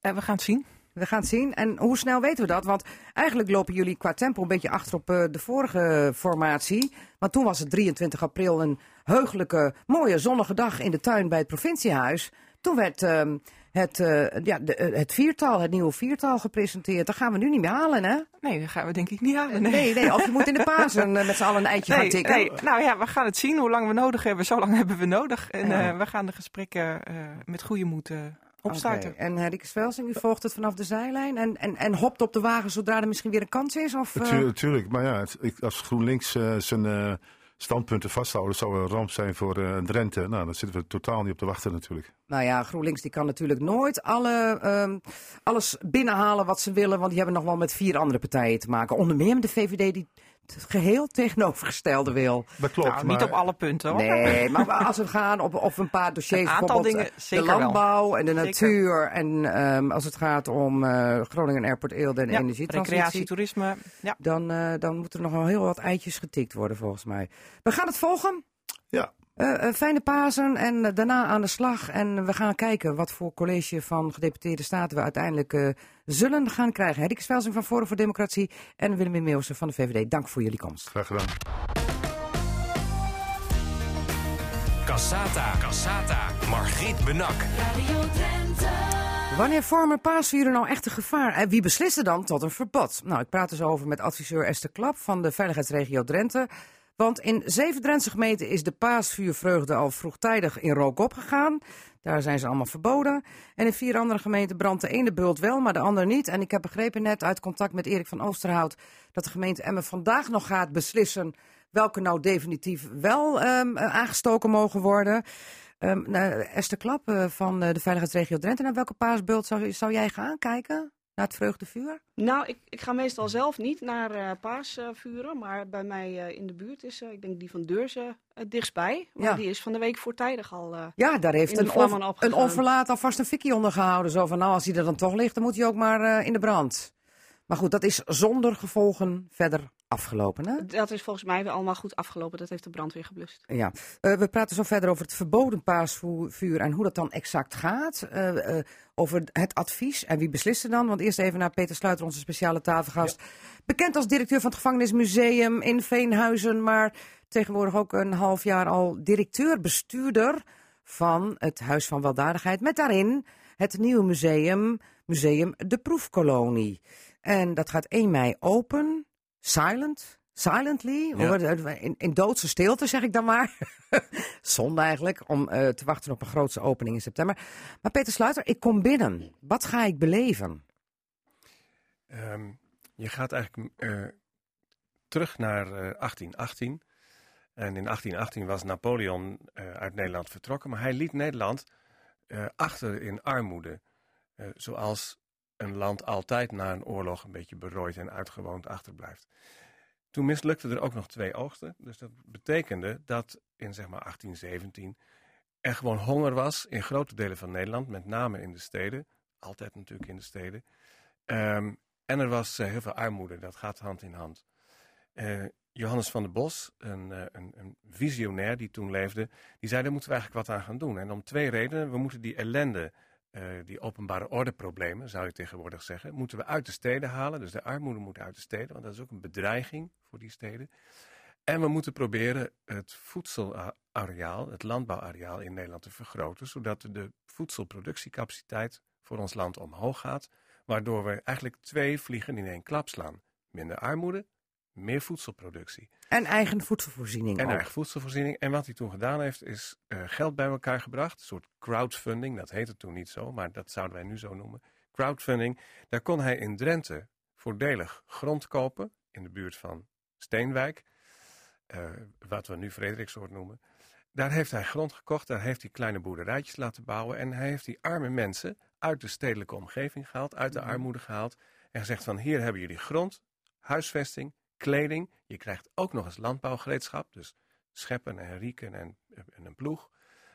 We gaan het zien. We gaan het zien. En hoe snel weten we dat? Want eigenlijk lopen jullie qua tempo een beetje achter op eh, de vorige formatie. Want toen was het 23 april een heugelijke, mooie, zonnige dag in de tuin bij het provinciehuis. Toen werd ehm, het, eh, ja, de, eh, het viertal, het nieuwe viertal gepresenteerd. Dat gaan we nu niet meer halen, hè? Nee, dat gaan we denk ik niet halen. Nee. Nee, nee. Of je moet in de [laughs] Pasen met z'n allen een eitje gaan Nee, tikken. nee, nou ja, we gaan het zien. Hoe lang we nodig hebben, zo lang [laughs] hebben we nodig. En Ja. we gaan de gesprekken met goede moed opstarten. En Henrike Svelsing, u volgt het vanaf de zijlijn en, en, en hopt op de wagen zodra er misschien weer een kans is? Of, eh, Natuurlijk, tuurlijk, maar ja, als GroenLinks eh, zijn eh, standpunten vasthouden, zou een ramp zijn voor eh, Drenthe. Nou, daar zitten we totaal niet op te wachten natuurlijk. Nou ja, GroenLinks die kan natuurlijk nooit alle, ehm, alles binnenhalen wat ze willen. Want die hebben nog wel met vier andere partijen te maken. Onder meer de VVD die het geheel tegenovergestelde wil. Dat klopt, nou, maar niet op alle punten hoor. Nee, [laughs] maar als het gaat op, op een paar dossiers, Een aantal bijvoorbeeld dingen eh, zeker de wel. landbouw en de Zeker. natuur. En ehm, als het gaat om eh, Groningen Airport Eelde en Ja, energietransitie. recreatie, toerisme. Ja. Dan, eh, dan moeten er nog wel heel wat eitjes getikt worden volgens mij. We gaan het volgen. ja, Eh, eh, fijne Pasen en eh, daarna aan de slag. En we gaan kijken wat voor college van gedeputeerde staten we uiteindelijk eh, zullen gaan krijgen. Hedike Svelsing van Forum voor Democratie en Willem Meeuwse van de VVD. Dank voor jullie komst. graag gedaan. Cassata. Cassata. Margriet Benak. Wanneer vormen paasvieren nou echt een gevaar? En wie beslist er dan tot een verbod? Nou, ik praat dus over met adviseur Esther Klap van de Veiligheidsregio Drenthe. Want in zeven Drentse gemeenten is de paasvuurvreugde al vroegtijdig in rook opgegaan. Daar zijn ze allemaal verboden. En in vier andere gemeenten brandt de ene bult wel, maar de andere niet. En ik heb begrepen net uit contact met Erik van Oosterhout... dat de gemeente Emmen vandaag nog gaat beslissen... welke nou definitief wel ehm, eh, aangestoken mogen worden... Nou, Esther Klap eh, van eh, de Veiligheidsregio Drenthe. Naar welke paasbeeld zou, zou jij gaan kijken? Naar het vreugdevuur? Nou, ik, ik ga meestal zelf niet naar eh paasvuren, maar bij mij eh, in de buurt is, eh, ik denk die van Deurzen, het dichtstbij. Maar Ja. die is van de week voortijdig al. eh, Ja, daar heeft een, on- een onverlaat alvast een fikkie onder gehouden. Zo van, nou, als hij er dan toch ligt, dan moet hij ook maar eh, in de brand. Maar goed, dat is zonder gevolgen verder afgelopen, hè? Dat is volgens mij weer allemaal goed afgelopen. Dat heeft de brandweer geblust. Ja, Eh, we praten zo verder over het verboden paasvuur en hoe dat dan exact gaat. Eh, eh, over het advies en wie beslist er dan. Want eerst even naar Peter Sluiter, onze speciale tafelgast. Bekend als directeur van het Gevangenismuseum in Veenhuizen, maar tegenwoordig ook een half jaar al directeur-bestuurder van het Huis van Weldadigheid. Met daarin het nieuwe museum, Museum De Proefkolonie. En dat gaat 1 mei open, silent, silently, Ja. in, in doodse stilte zeg ik dan maar. [laughs] Zonde eigenlijk, om eh, te wachten op een grootste opening in september. Maar Peter Sluiter, ik kom binnen. Wat ga ik beleven? Ehm, je gaat eigenlijk eh, terug naar eh, 1818. En in 1818 was Napoleon eh, uit Nederland vertrokken, maar hij liet Nederland eh, achter in armoede. Eh, zoals een land altijd na een oorlog een beetje berooid en uitgewoond achterblijft. Toen mislukte er ook nog twee oogsten. Dus dat betekende dat in zeg maar 1817 er gewoon honger was in grote delen van Nederland, met name in de steden. Altijd natuurlijk in de steden. Ehm, en er was eh, heel veel armoede, dat gaat hand in hand. Eh, Johannes van der Bos, een, eh, een, een visionair die toen leefde, die zei: daar moeten we eigenlijk wat aan gaan doen. En om twee redenen. We moeten die ellende, eh, die openbare ordeproblemen, zou je tegenwoordig zeggen, moeten we uit de steden halen. Dus de armoede moet uit de steden, want dat is ook een bedreiging voor die steden. En we moeten proberen het voedselareaal, het landbouwareaal in Nederland te vergroten, zodat de voedselproductiecapaciteit voor ons land omhoog gaat, waardoor we eigenlijk twee vliegen in één klap slaan. Minder armoede, meer voedselproductie. En eigen voedselvoorziening En ook. eigen voedselvoorziening. En wat hij toen gedaan heeft, is eh, geld bij elkaar gebracht. Een soort crowdfunding, dat heette toen niet zo, maar dat zouden wij nu zo noemen. Crowdfunding. Daar kon hij in Drenthe voordelig grond kopen, in de buurt van Steenwijk. eh, wat we nu Frederiksoord noemen. Daar heeft hij grond gekocht, daar heeft hij kleine boerderijtjes laten bouwen. En hij heeft die arme mensen uit de stedelijke omgeving gehaald, uit de armoede gehaald. En gezegd van hier hebben jullie grond, huisvesting, kleding. Je krijgt ook nog eens landbouwgereedschap, dus scheppen en rieken en, en een ploeg.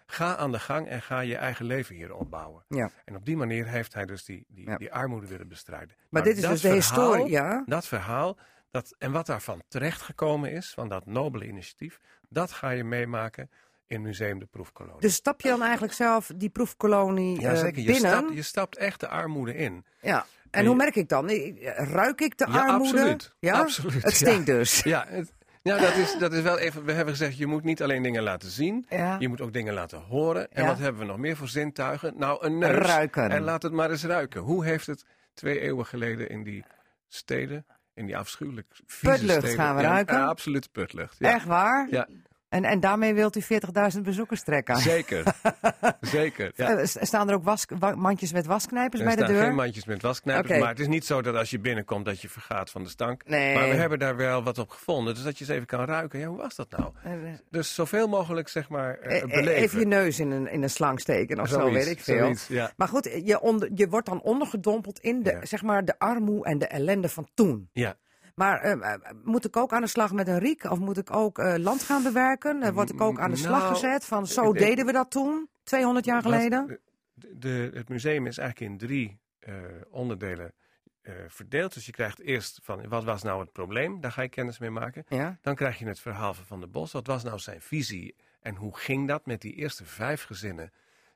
Ga aan de gang en ga je eigen leven hier opbouwen. Ja. En op die manier heeft hij dus die, die, Ja. die armoede willen bestrijden. Maar Nou, dit is dus de historie, ja? Dat verhaal, dat, en wat daarvan terechtgekomen is, van dat nobele initiatief, dat ga je meemaken in Museum de Proefkolonie. Dus stap je dan eigenlijk zelf die proefkolonie ja, eh, zeker. Je binnen? stapt, je stapt echt de armoede in. Ja. En hoe merk ik dan? Ik- Ruik ik de Ja, armoede? absoluut. Ja, Absoluut, Het ja. stinkt dus. [laughs] Ja, het- ja dat, is, dat is wel even. We hebben gezegd, je moet niet alleen dingen laten zien. Ja. Je moet ook dingen laten horen. En Ja. wat hebben we nog meer voor zintuigen? Nou, een neus. Ruiken. En laat het maar eens ruiken. Hoe heeft het twee eeuwen geleden in die steden, in die afschuwelijk vieze Putlucht steden... gaan we ruiken? Ja, absoluut putlucht. Ja. Echt waar? Ja, En, en daarmee wilt u 40.000 bezoekers trekken? zeker. [laughs] zeker. Ja. Eh, Staan er ook was, wa- mandjes met wasknijpers Er bij de staan deur? geen mandjes met wasknijpers, maar het is niet zo dat als je binnenkomt dat je vergaat van de stank. Nee. Maar we hebben daar wel wat op gevonden, dus dat je eens even kan ruiken. Ja, hoe was dat nou? Eh, Dus zoveel mogelijk, zeg maar, eh, beleven. Even je neus in een, in een slang steken of zo, weet ik veel. zoiets, ja. Maar goed, je, onder, je wordt dan ondergedompeld in de, Ja. zeg maar, de armoe en de ellende van toen. Ja, Maar eh, eh, moet ik ook aan de slag met een riek? Of moet ik ook eh, land gaan bewerken? Word ik ook aan de slag Nou, gezet van zo denk- deden we dat toen, 200 jaar geleden? de, de- het museum is eigenlijk in drie onderdelen verdeeld. Dus je krijgt eerst van wat was nou het probleem? Daar ga je kennis mee maken. Ja. Dan krijg je het verhaal van Van der Bos. Wat was nou zijn visie en hoe ging dat met die eerste vijf gezinnen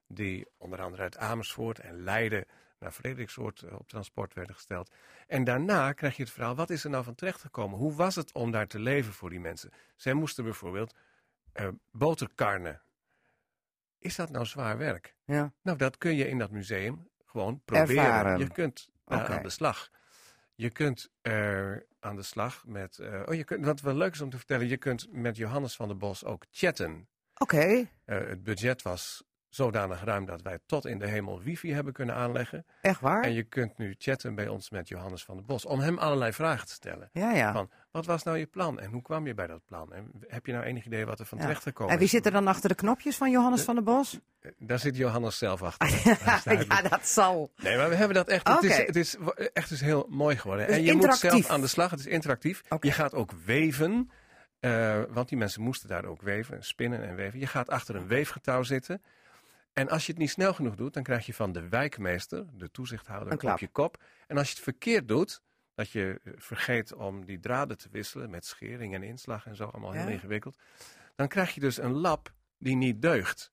die onder andere uit Amersfoort en Leiden naar Frederiksoord eh, op transport werden gesteld. En daarna krijg je het verhaal, wat is er nou van terechtgekomen? Hoe was het om daar te leven voor die mensen? Zij moesten bijvoorbeeld eh, boterkarnen. Is dat nou zwaar werk? ja. Nou, dat kun je in dat museum gewoon proberen. Ervaren. Je kunt Oké. aan de slag. Je kunt eh, aan de slag met. eh, oh, je kunt, wat wel leuk is om te vertellen, je kunt met Johannes van der Bos ook chatten. Oké, Eh, het budget was zodanig ruim dat wij tot in de hemel wifi hebben kunnen aanleggen. echt waar? En je kunt nu chatten bij ons met Johannes van der Bos om hem allerlei vragen te stellen. Ja, ja. Van, wat was nou je plan en hoe kwam je bij dat plan? En heb je nou enig idee wat er van Ja. terecht gekomen En wie is? zit er dan achter de knopjes van Johannes van der Bos? Eh, Daar zit Johannes zelf [laughs] achter. Is ja, dat zal. Nee, maar we hebben dat echt. Het, is, het is echt dus heel mooi geworden. Dus en je moet zelf aan de slag. Het is interactief. Je gaat ook weven. eh, want die mensen moesten daar ook weven, spinnen en weven. Je gaat achter een weefgetouw zitten. En als je het niet snel genoeg doet, dan krijg je van de wijkmeester, de toezichthouder, op je kop. En als je het verkeerd doet, dat je eh, vergeet om die draden te wisselen met schering en inslag en zo, allemaal heel Ja. ingewikkeld. Dan krijg je dus een lap die niet deugt.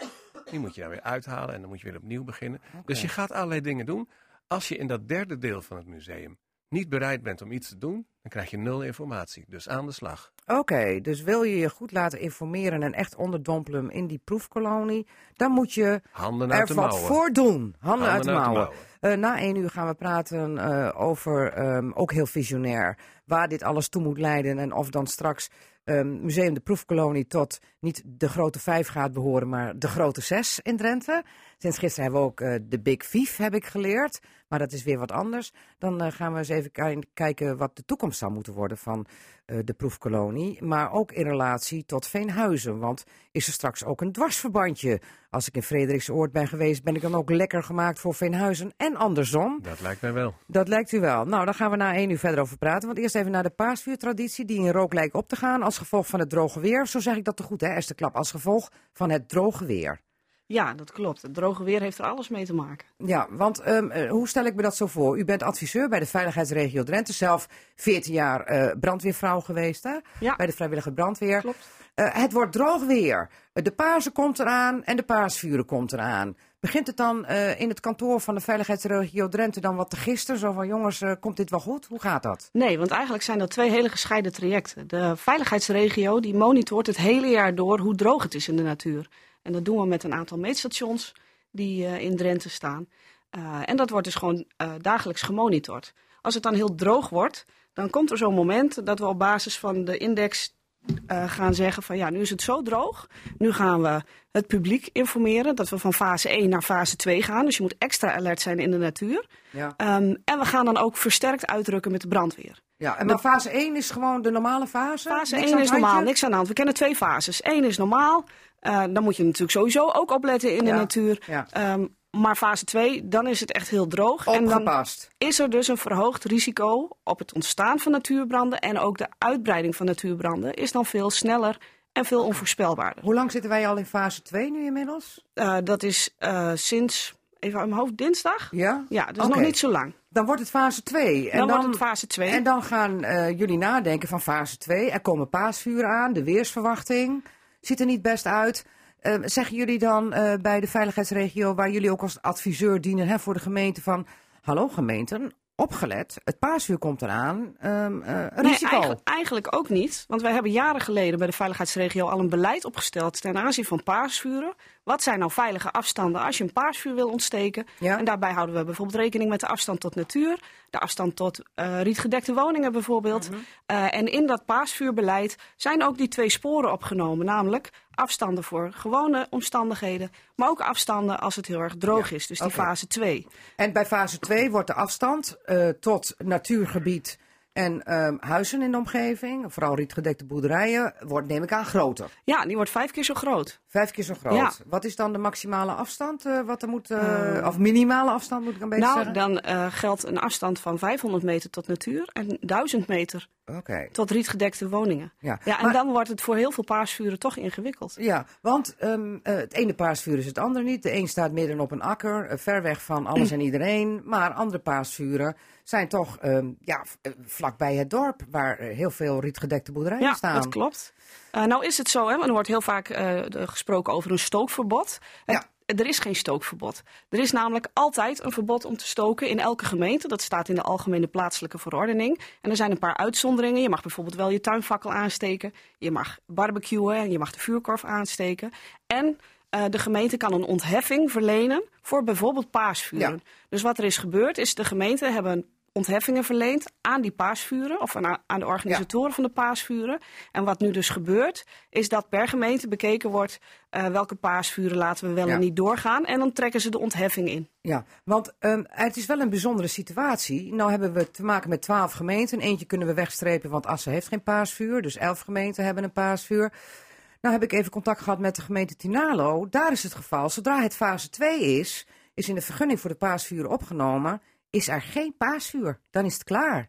Die moet je dan weer uithalen en dan moet je weer opnieuw beginnen. Dus je gaat allerlei dingen doen. Als je in dat derde deel van het museum niet bereid bent om iets te doen, dan krijg je nul informatie. Dus aan de slag. Oké, dus wil je je goed laten informeren en echt onderdompelen in die proefkolonie, dan moet je Handen uit er de wat mouwen. voor doen. Handen, uit de mouwen. Eh, na één uur gaan we praten eh, over, ehm, ook heel visionair, waar dit alles toe moet leiden. En of dan straks ehm, Museum de Proefkolonie tot niet de grote vijf gaat behoren, maar de grote zes in Drenthe. Sinds gisteren hebben we ook eh, de Big Five, heb ik geleerd. Maar dat is weer wat anders. Dan eh, gaan we eens even ki- kijken wat de toekomst zou moeten worden van eh, de proefkolonie. Maar ook in relatie tot Veenhuizen. Want is er straks ook een dwarsverbandje? Als ik in Frederiksoord ben geweest, ben ik dan ook lekker gemaakt voor Veenhuizen en andersom. Dat lijkt mij wel. Dat lijkt u wel. Nou, daar gaan we na één uur verder over praten. Want eerst even naar de paasvuurtraditie die in rook lijkt op te gaan als gevolg van het droge weer. Zo zeg ik dat te goed, hè, Esther Klap? Als gevolg van het droge weer. Ja, dat klopt. Het droge weer heeft er alles mee te maken. Ja, want ehm, eh, hoe stel ik me dat zo voor? U bent adviseur bij de Veiligheidsregio Drenthe, zelf 14 jaar eh, brandweervrouw geweest, hè? Ja. Bij de vrijwillige brandweer. Klopt. Eh, het wordt droog weer. De Pasen komt eraan en de paasvuren komt eraan. Begint het dan in het kantoor van de Veiligheidsregio Drenthe dan wat te gisteren? Zo van, jongens, komt dit wel goed? Hoe gaat dat? Nee, want eigenlijk zijn dat twee hele gescheiden trajecten. De veiligheidsregio die monitort het hele jaar door hoe droog het is in de natuur. En dat doen we met een aantal meetstations die eh, in Drenthe staan. Eh, en dat wordt dus gewoon eh, dagelijks gemonitord. Als het dan heel droog wordt, dan komt er zo'n moment dat we op basis van de index gaan zeggen van ja, nu is het zo droog. Nu gaan we het publiek informeren dat we van fase 1 naar fase 2 gaan. Dus je moet extra alert zijn in de natuur. Ja. Ehm, en we gaan dan ook versterkt uitdrukken met de brandweer. ja en maar fase 1 is gewoon de normale fase? Fase Niks 1 aan is normaal, niks aan de hand. We kennen twee fases. Eén is normaal. Eh, dan moet je natuurlijk sowieso ook opletten in Ja, de natuur. ja. Ehm, maar fase 2, dan is het echt heel droog. En dan is er dus een verhoogd risico op het ontstaan van natuurbranden. En ook de uitbreiding van natuurbranden is dan veel sneller en veel onvoorspelbaarder. Hoe lang zitten wij al in fase 2 nu inmiddels? Eh, dat is eh, sinds, even uit mijn hoofd, dinsdag? Ja? Ja, dus nog niet zo lang. Dan wordt het fase 2. Dan, wordt het fase 2. En dan gaan jullie nadenken van fase 2. Er komen paasvuren aan, de weersverwachting ziet er niet best uit. Eh, zeggen jullie dan eh, bij de veiligheidsregio, waar jullie ook als adviseur dienen hè, voor de gemeente, van hallo gemeenten, opgelet, het paasvuur komt eraan, ehm, eh, een Nee, risico. eigenlijk, eigenlijk ook niet. Want wij hebben jaren geleden bij de veiligheidsregio al een beleid opgesteld ten aanzien van paasvuren. Wat zijn nou veilige afstanden als je een paasvuur wil ontsteken? Ja. En daarbij houden we bijvoorbeeld rekening met de afstand tot natuur, de afstand tot eh, rietgedekte woningen bijvoorbeeld. Mhm. Eh, en in dat paasvuurbeleid zijn ook die twee sporen opgenomen, namelijk afstanden voor gewone omstandigheden, maar ook afstanden als het heel erg droog is, dus die fase 2. En bij fase 2 wordt de afstand eh, tot natuurgebied en ehm, huizen in de omgeving, vooral rietgedekte boerderijen, wordt neem ik aan groter. Ja, die wordt vijf keer zo groot. Vijf keer zo groot. Ja. Wat is dan de maximale afstand? eh, wat er moet, eh, of minimale afstand moet ik een beetje Nou, zeggen? dan eh, geldt een afstand van 500 meter tot natuur en 1000 meter tot rietgedekte woningen. Ja. Ja, en Maar- dan wordt het voor heel veel paasvuren toch ingewikkeld. Ja, want ehm, eh, het ene paasvuur is het andere niet. De een staat midden op een akker, eh, ver weg van alles [clears throat] en iedereen. Maar andere paasvuren zijn toch ehm, ja, eh, vlakbij het dorp, waar eh, heel veel rietgedekte boerderijen Ja, staan. dat klopt. Eh, nou is het zo, hè, er wordt heel vaak gesproken over een stookverbod. Het- Er is geen stookverbod. Er is namelijk altijd een verbod om te stoken in elke gemeente. Dat staat in de Algemene Plaatselijke Verordening. En er zijn een paar uitzonderingen. Je mag bijvoorbeeld wel je tuinfakkel aansteken. Je mag barbecuen en je mag de vuurkorf aansteken. En de gemeente kan een ontheffing verlenen voor bijvoorbeeld paasvuren. Ja. Dus wat er is gebeurd is de gemeente hebben ontheffingen verleend aan die paasvuren of aan, aan de organisatoren van de paasvuren. En wat nu dus gebeurt is dat per gemeente bekeken wordt eh, welke paasvuren laten we wel Ja. en niet doorgaan. En dan trekken ze de ontheffing in. Ja, want ehm, het is wel een bijzondere situatie. Nou hebben we te maken met twaalf gemeenten. Eentje kunnen we wegstrepen, want Assen heeft geen paasvuur. Dus elf gemeenten hebben een paasvuur. Nou heb ik even contact gehad met de gemeente Tinalo. Daar is het geval, zodra het fase 2 is, is in de vergunning voor de paasvuren opgenomen, is er geen paasvuur. Dan is het klaar.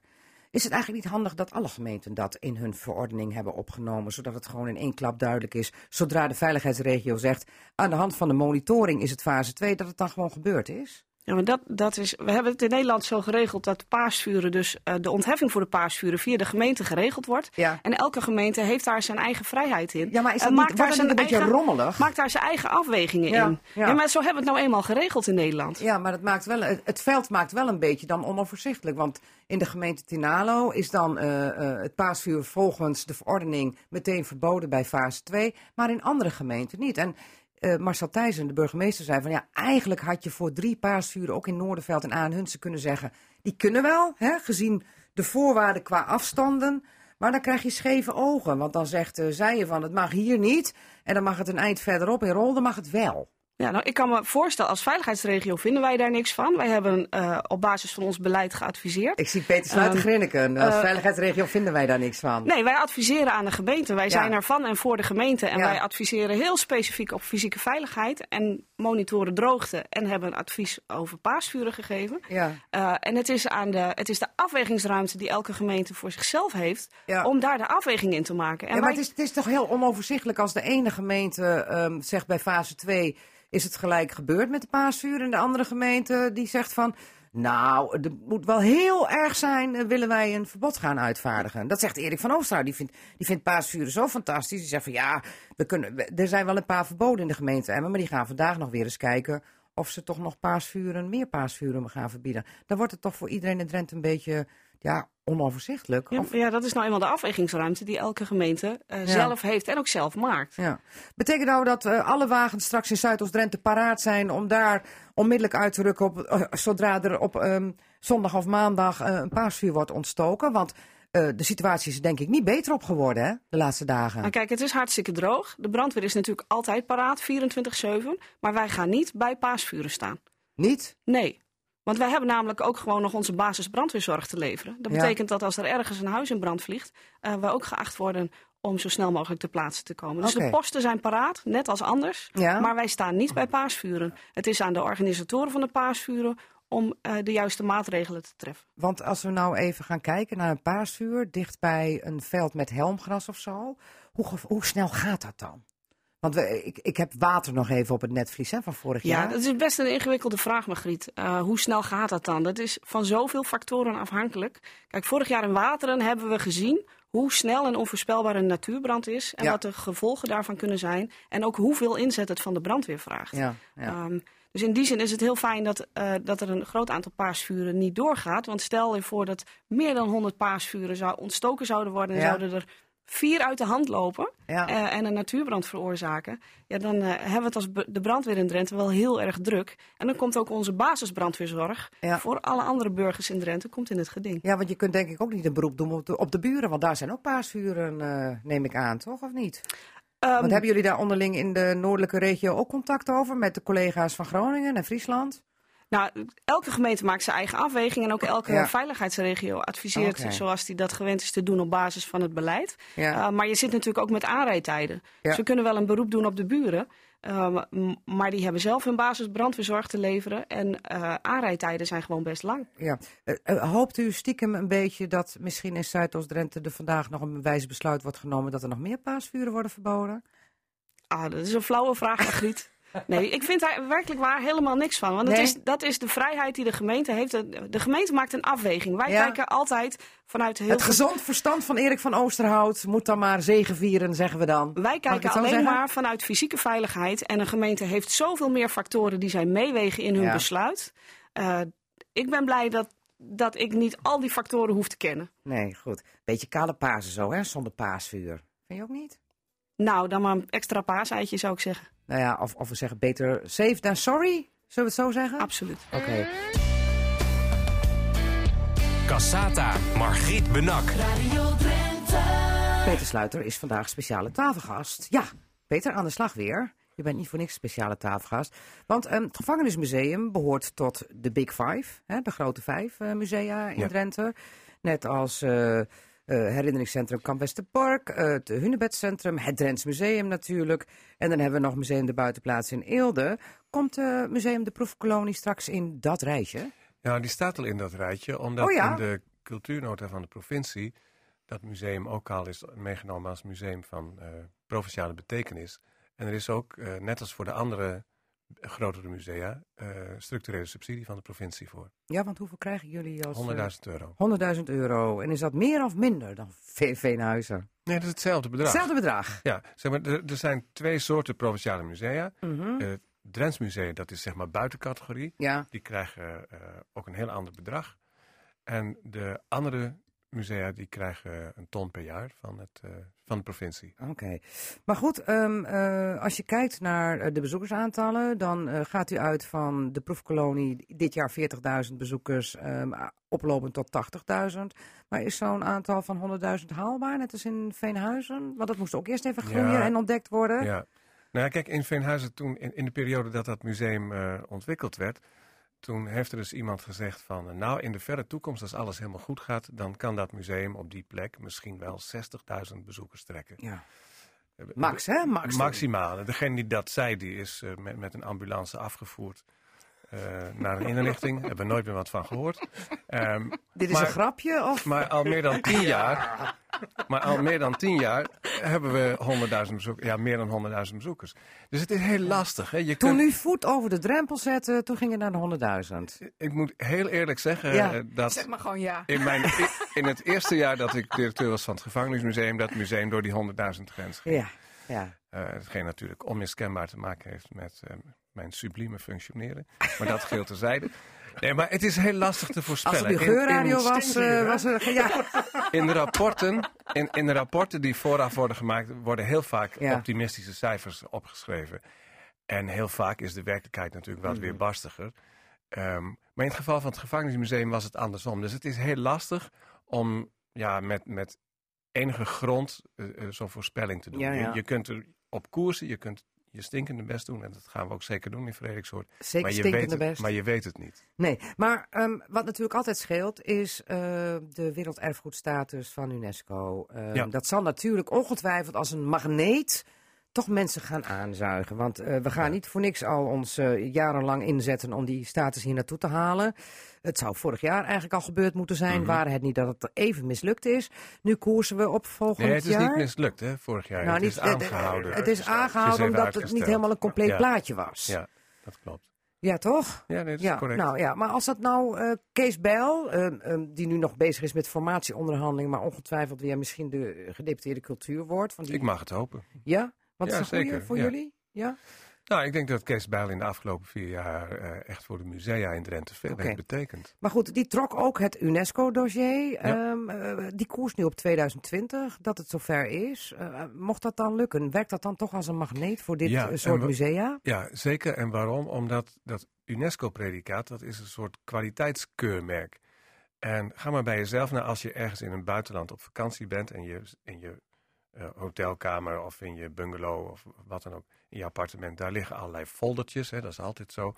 Is het eigenlijk niet handig dat alle gemeenten dat in hun verordening hebben opgenomen, zodat het gewoon in één klap duidelijk is, zodra de veiligheidsregio zegt, aan de hand van de monitoring is het fase 2, dat het dan gewoon gebeurd is? Ja, maar dat, dat is, we hebben het in Nederland zo geregeld dat paasvuren, dus uh, de ontheffing voor de paasvuren via de gemeente geregeld wordt. Ja. En elke gemeente heeft daar zijn eigen vrijheid in. Ja, maar is dat En niet, maakt daar dat niet een zijn beetje eigen- rommelig? Maakt daar zijn eigen afwegingen Ja, in. ja. Ja. maar zo hebben we het nou eenmaal geregeld in Nederland. Ja, maar het, maakt wel, het het veld maakt wel een beetje dan onoverzichtelijk. Want in de gemeente Tinalo is dan eh, eh, het paasvuur volgens de verordening meteen verboden bij fase 2. Maar in andere gemeenten niet. En eh, Marcel Thijssen, de burgemeester, zei van ja, eigenlijk had je voor drie paasvuren ook in Noorderveld en Aanhunsen kunnen zeggen. Die kunnen wel, hè, gezien de voorwaarden qua afstanden. Maar dan krijg je scheve ogen. Want dan zegt eh zij je van het mag hier niet. En dan mag het een eind verderop in Rolde mag het wel. Ja, nou, ik kan me voorstellen, als veiligheidsregio vinden wij daar niks van. Wij hebben eh, op basis van ons beleid geadviseerd. Ik zie Peter Sluiter Ehm, grinniken. Als eh, veiligheidsregio vinden wij daar niks van. Nee, wij adviseren aan de gemeente. Wij Ja. zijn er van en voor de gemeente. En Ja. wij adviseren heel specifiek op fysieke veiligheid en monitoren droogte. En hebben een advies over paasvuren gegeven. Ja, Eh, en het is, aan de, het is de afwegingsruimte die elke gemeente voor zichzelf heeft. Ja. Om daar de afweging in te maken. En ja maar wij- het is, het is toch heel onoverzichtelijk als de ene gemeente ehm, zegt bij fase 2 is het gelijk gebeurd met de paasvuur. En de andere gemeente die zegt van nou, het moet wel heel erg zijn, eh, willen wij een verbod gaan uitvaardigen. Dat zegt Erik van Oosterhout. Die vindt, die vindt paasvuren zo fantastisch. Die zegt van ja, we kunnen, er zijn wel een paar verboden in de gemeente. Maar die gaan vandaag nog weer eens kijken of ze toch nog paasvuren, meer paasvuren gaan verbieden. Dan wordt het toch voor iedereen in Drenthe een beetje ja, onoverzichtelijk. Ja, ja, dat is nou eenmaal de afwegingsruimte die elke gemeente eh, zelf heeft en ook zelf maakt. Ja. Betekent nou dat eh, alle wagens straks in Zuidoost-Drenthe paraat zijn om daar onmiddellijk uit te rukken op, eh, zodra er op ehm, zondag of maandag een paasvuur wordt ontstoken? Want de situatie is denk ik niet beter op geworden hè, de laatste dagen. Nou, kijk, het is hartstikke droog. De brandweer is natuurlijk altijd paraat, 24-7. Maar wij gaan niet bij paasvuren staan. Niet? Nee. Want wij hebben namelijk ook gewoon nog onze basis brandweerzorg te leveren. Dat Ja. betekent dat als er ergens een huis in brand vliegt, eh we ook geacht worden om zo snel mogelijk ter plaatse te komen. Dus de posten zijn paraat, net als anders. Ja. Maar wij staan niet bij paasvuren. Het is aan de organisatoren van de paasvuren om eh, de juiste maatregelen te treffen. Want als we nou even gaan kijken naar een paasvuur dicht bij een veld met helmgras of zo, hoe, hoe snel gaat dat dan? Want we, ik, ik heb water nog even op het netvlies hè, van vorig Ja, jaar. dat is best een ingewikkelde vraag, Margriet. Eh, hoe snel gaat dat dan? Dat is van zoveel factoren afhankelijk. Kijk, vorig jaar in Wateren hebben we gezien hoe snel en onvoorspelbaar een natuurbrand is. En Ja. wat de gevolgen daarvan kunnen zijn. En ook hoeveel inzet het van de brandweer vraagt. Ja, ja. Ehm, dus in die zin is het heel fijn dat, eh, dat er een groot aantal paasvuren niet doorgaat. Want stel je voor dat meer dan 100 paasvuren zou ontstoken zouden worden... en Ja. zouden er vier uit de hand lopen ja. eh, en een natuurbrand veroorzaken... Ja, dan eh, hebben we het als de brandweer in Drenthe wel heel erg druk. En dan komt ook onze basisbrandweerzorg... Ja. voor alle andere burgers in Drenthe komt in het geding. Ja, want je kunt denk ik ook niet een beroep doen op de, op de buren. Want daar zijn ook paasvuren, eh, neem ik aan, toch? Of niet? Ehm, want hebben jullie daar onderling in de noordelijke regio ook contact over met de collega's van Groningen en Friesland? Nou, elke gemeente maakt zijn eigen afweging en ook elke Ja. veiligheidsregio adviseert zoals die dat gewend is te doen op basis van het beleid. Ja. Uh, maar je zit natuurlijk ook met aanrijdtijden. Ja. Dus we kunnen wel een beroep doen op de buren, uh, m- maar die hebben zelf hun basis brandweerzorg te leveren en uh, aanrijdtijden zijn gewoon best lang. Ja. Eh, eh, hoopt u stiekem een beetje dat misschien in Zuidoost-Drenthe er vandaag nog een wijze besluit wordt genomen dat er nog meer paasvuren worden verboden? Ah, dat is een flauwe vraag, Margriet. Nee, ik vind daar werkelijk waar helemaal niks van. Want Nee? is, dat is de vrijheid die de gemeente heeft. De, de gemeente maakt een afweging. Wij Ja. kijken altijd vanuit heel Het gezond verstand van Erik van Oosterhout moet dan maar zegevieren, zeggen we dan. Wij kijken alleen zeggen? maar vanuit fysieke veiligheid. En een gemeente heeft zoveel meer factoren die zij meewegen in hun Ja. besluit. Eh, ik ben blij dat, dat ik niet al die factoren hoef te kennen. Nee, goed. Beetje kale Pasen zo, hè, zonder paasvuur. Vind je ook niet? Nou, dan maar een extra paaseitje zou ik zeggen. Nou ja, of, of we zeggen beter safe than sorry. Zullen we het zo zeggen? Absoluut. Oké. Cassata, Margriet Benak. Peter Sluiter is vandaag speciale tafelgast. Ja, Peter, aan de slag weer. Je bent niet voor niks speciale tafelgast. Want ehm, het gevangenismuseum behoort tot de Big Five. Hè, de grote vijf eh, musea in Ja. Drenthe. Net als eh, herinneringscentrum Kamp Westerpark, eh, het Hunebedcentrum, het Drents Museum natuurlijk. En dan hebben we nog Museum de Buitenplaats in Eelde. Komt eh, Museum de Proefkolonie straks in dat rijtje? Ja, die staat al in dat rijtje, omdat Oh ja? in de cultuurnota van de provincie dat museum ook al is meegenomen als museum van eh, provinciale betekenis. En er is ook, eh, net als voor de andere grotere musea eh, structurele subsidie van de provincie voor. Ja, want hoeveel krijgen jullie als... 100.000 euro. uh, 100.000 euro. En is dat meer of minder dan Veenhuizen? Nee, dat is hetzelfde bedrag. Hetzelfde bedrag. Ja, zeg maar, er, er zijn twee soorten provinciale musea. Mhm. Het Drents Museum, dat is zeg maar buitencategorie. Ja, Die krijgen eh, ook een heel ander bedrag. En de andere musea die krijgen een ton per jaar van, het, eh, van de provincie. oké. Maar goed, ehm, eh, als je kijkt naar eh, de bezoekersaantallen, dan gaat u uit van de proefkolonie dit jaar 40.000 bezoekers, ehm, oplopend tot 80.000. Maar is zo'n aantal van 100.000 haalbaar, net als in Veenhuizen? Want dat moest ook eerst even groeien Ja. en ontdekt worden. Ja. Nou ja, kijk, in Veenhuizen toen, in, in de periode dat dat museum ontwikkeld werd, toen heeft er dus iemand gezegd van, nou in de verre toekomst, als alles helemaal goed gaat, dan kan dat museum op die plek misschien wel 60.000 bezoekers trekken. Ja. Eh, Max, hè? Max. Maximaal. En Degene die dat zei, die is eh, met, met een ambulance afgevoerd eh, naar een inrichting. Daar hebben we nooit meer wat van gehoord. Ehm, Dit is maar- een grapje? Of? maar al meer dan tien jaar, maar al meer dan tien jaar hebben we 100.000 bezoekers. Ja, meer dan 100.000 bezoekers. Dus het is heel lastig. Hè? Je Toen kunt, u voet over de drempel zette, toen ging het naar de 100.000. Ik moet heel eerlijk zeggen Ja. eh, dat Zeg maar gewoon ja. in, mijn, in het eerste jaar dat ik directeur was van het gevangenismuseum, dat museum door die 100.000 grens ging. Ja, ja. Eh, hetgeen natuurlijk onmiskenbaar te maken heeft met eh, mijn sublieme functioneren. Maar dat geldt terzijde. Nee, maar het is heel lastig te Als voorspellen. het In- de geurradio was, eh, was er... Ja. In de rapporten, in, in de rapporten die vooraf worden gemaakt, worden heel vaak Ja. optimistische cijfers opgeschreven. En heel vaak is de werkelijkheid natuurlijk wat Mhm. weer barstiger. Ehm, maar in het geval van het gevangenismuseum was het andersom. Dus het is heel lastig om ja, met, met enige grond eh, eh, zo'n voorspelling te doen. Ja, ja. Je, je kunt er op koersen, je kunt je stinkende best doen. En dat gaan we ook zeker doen in Frederiksoord. Zeker maar, je stinkende weet het, best. maar je weet het niet. Nee, maar ehm, wat natuurlijk altijd scheelt is eh, de werelderfgoedstatus van UNESCO. Ehm, Ja. Dat zal natuurlijk ongetwijfeld als een magneet toch mensen gaan aanzuigen. Want eh, we gaan Ja. niet voor niks al ons eh, jarenlang inzetten om die status hier naartoe te halen. Het zou vorig jaar eigenlijk al gebeurd moeten zijn, Mhm. waren het niet dat het even mislukt is. Nu koersen we op volgend Nee, het is jaar. niet mislukt, hè, vorig jaar. Nou, het niet- is aangehouden. Het is Het aangehouden even omdat het niet helemaal een compleet Ja. plaatje was. Ja, dat klopt. ja toch? Ja, nee, dat is Ja, correct. nou ja, maar als dat nou eh, Kees Bijl, ehm, ehm, die nu nog bezig is met formatieonderhandeling, maar ongetwijfeld weer misschien de gedeputeerde cultuur wordt. Van die... Ik mag het hopen. Ja? Wat Ja, is een goeie zeker, voor ja. jullie? Ja? Nou, ik denk dat Kees Bijl in de afgelopen vier jaar eh, echt voor de musea in Drenthe veel Oké. heeft betekend. Maar goed, die trok ook het UNESCO-dossier. Ja. Ehm, eh, die koers nu op 2020, dat het zover is. Eh, mocht dat dan lukken, werkt dat dan toch als een magneet voor dit Ja, en soort we- musea? Ja, zeker. En waarom? Omdat dat UNESCO-predicaat, dat is een soort kwaliteitskeurmerk. En ga maar bij jezelf naar als je ergens in een buitenland op vakantie bent en je in je eh, hotelkamer of in je bungalow of wat dan ook, in je appartement, daar liggen allerlei foldertjes, hè, dat is altijd zo.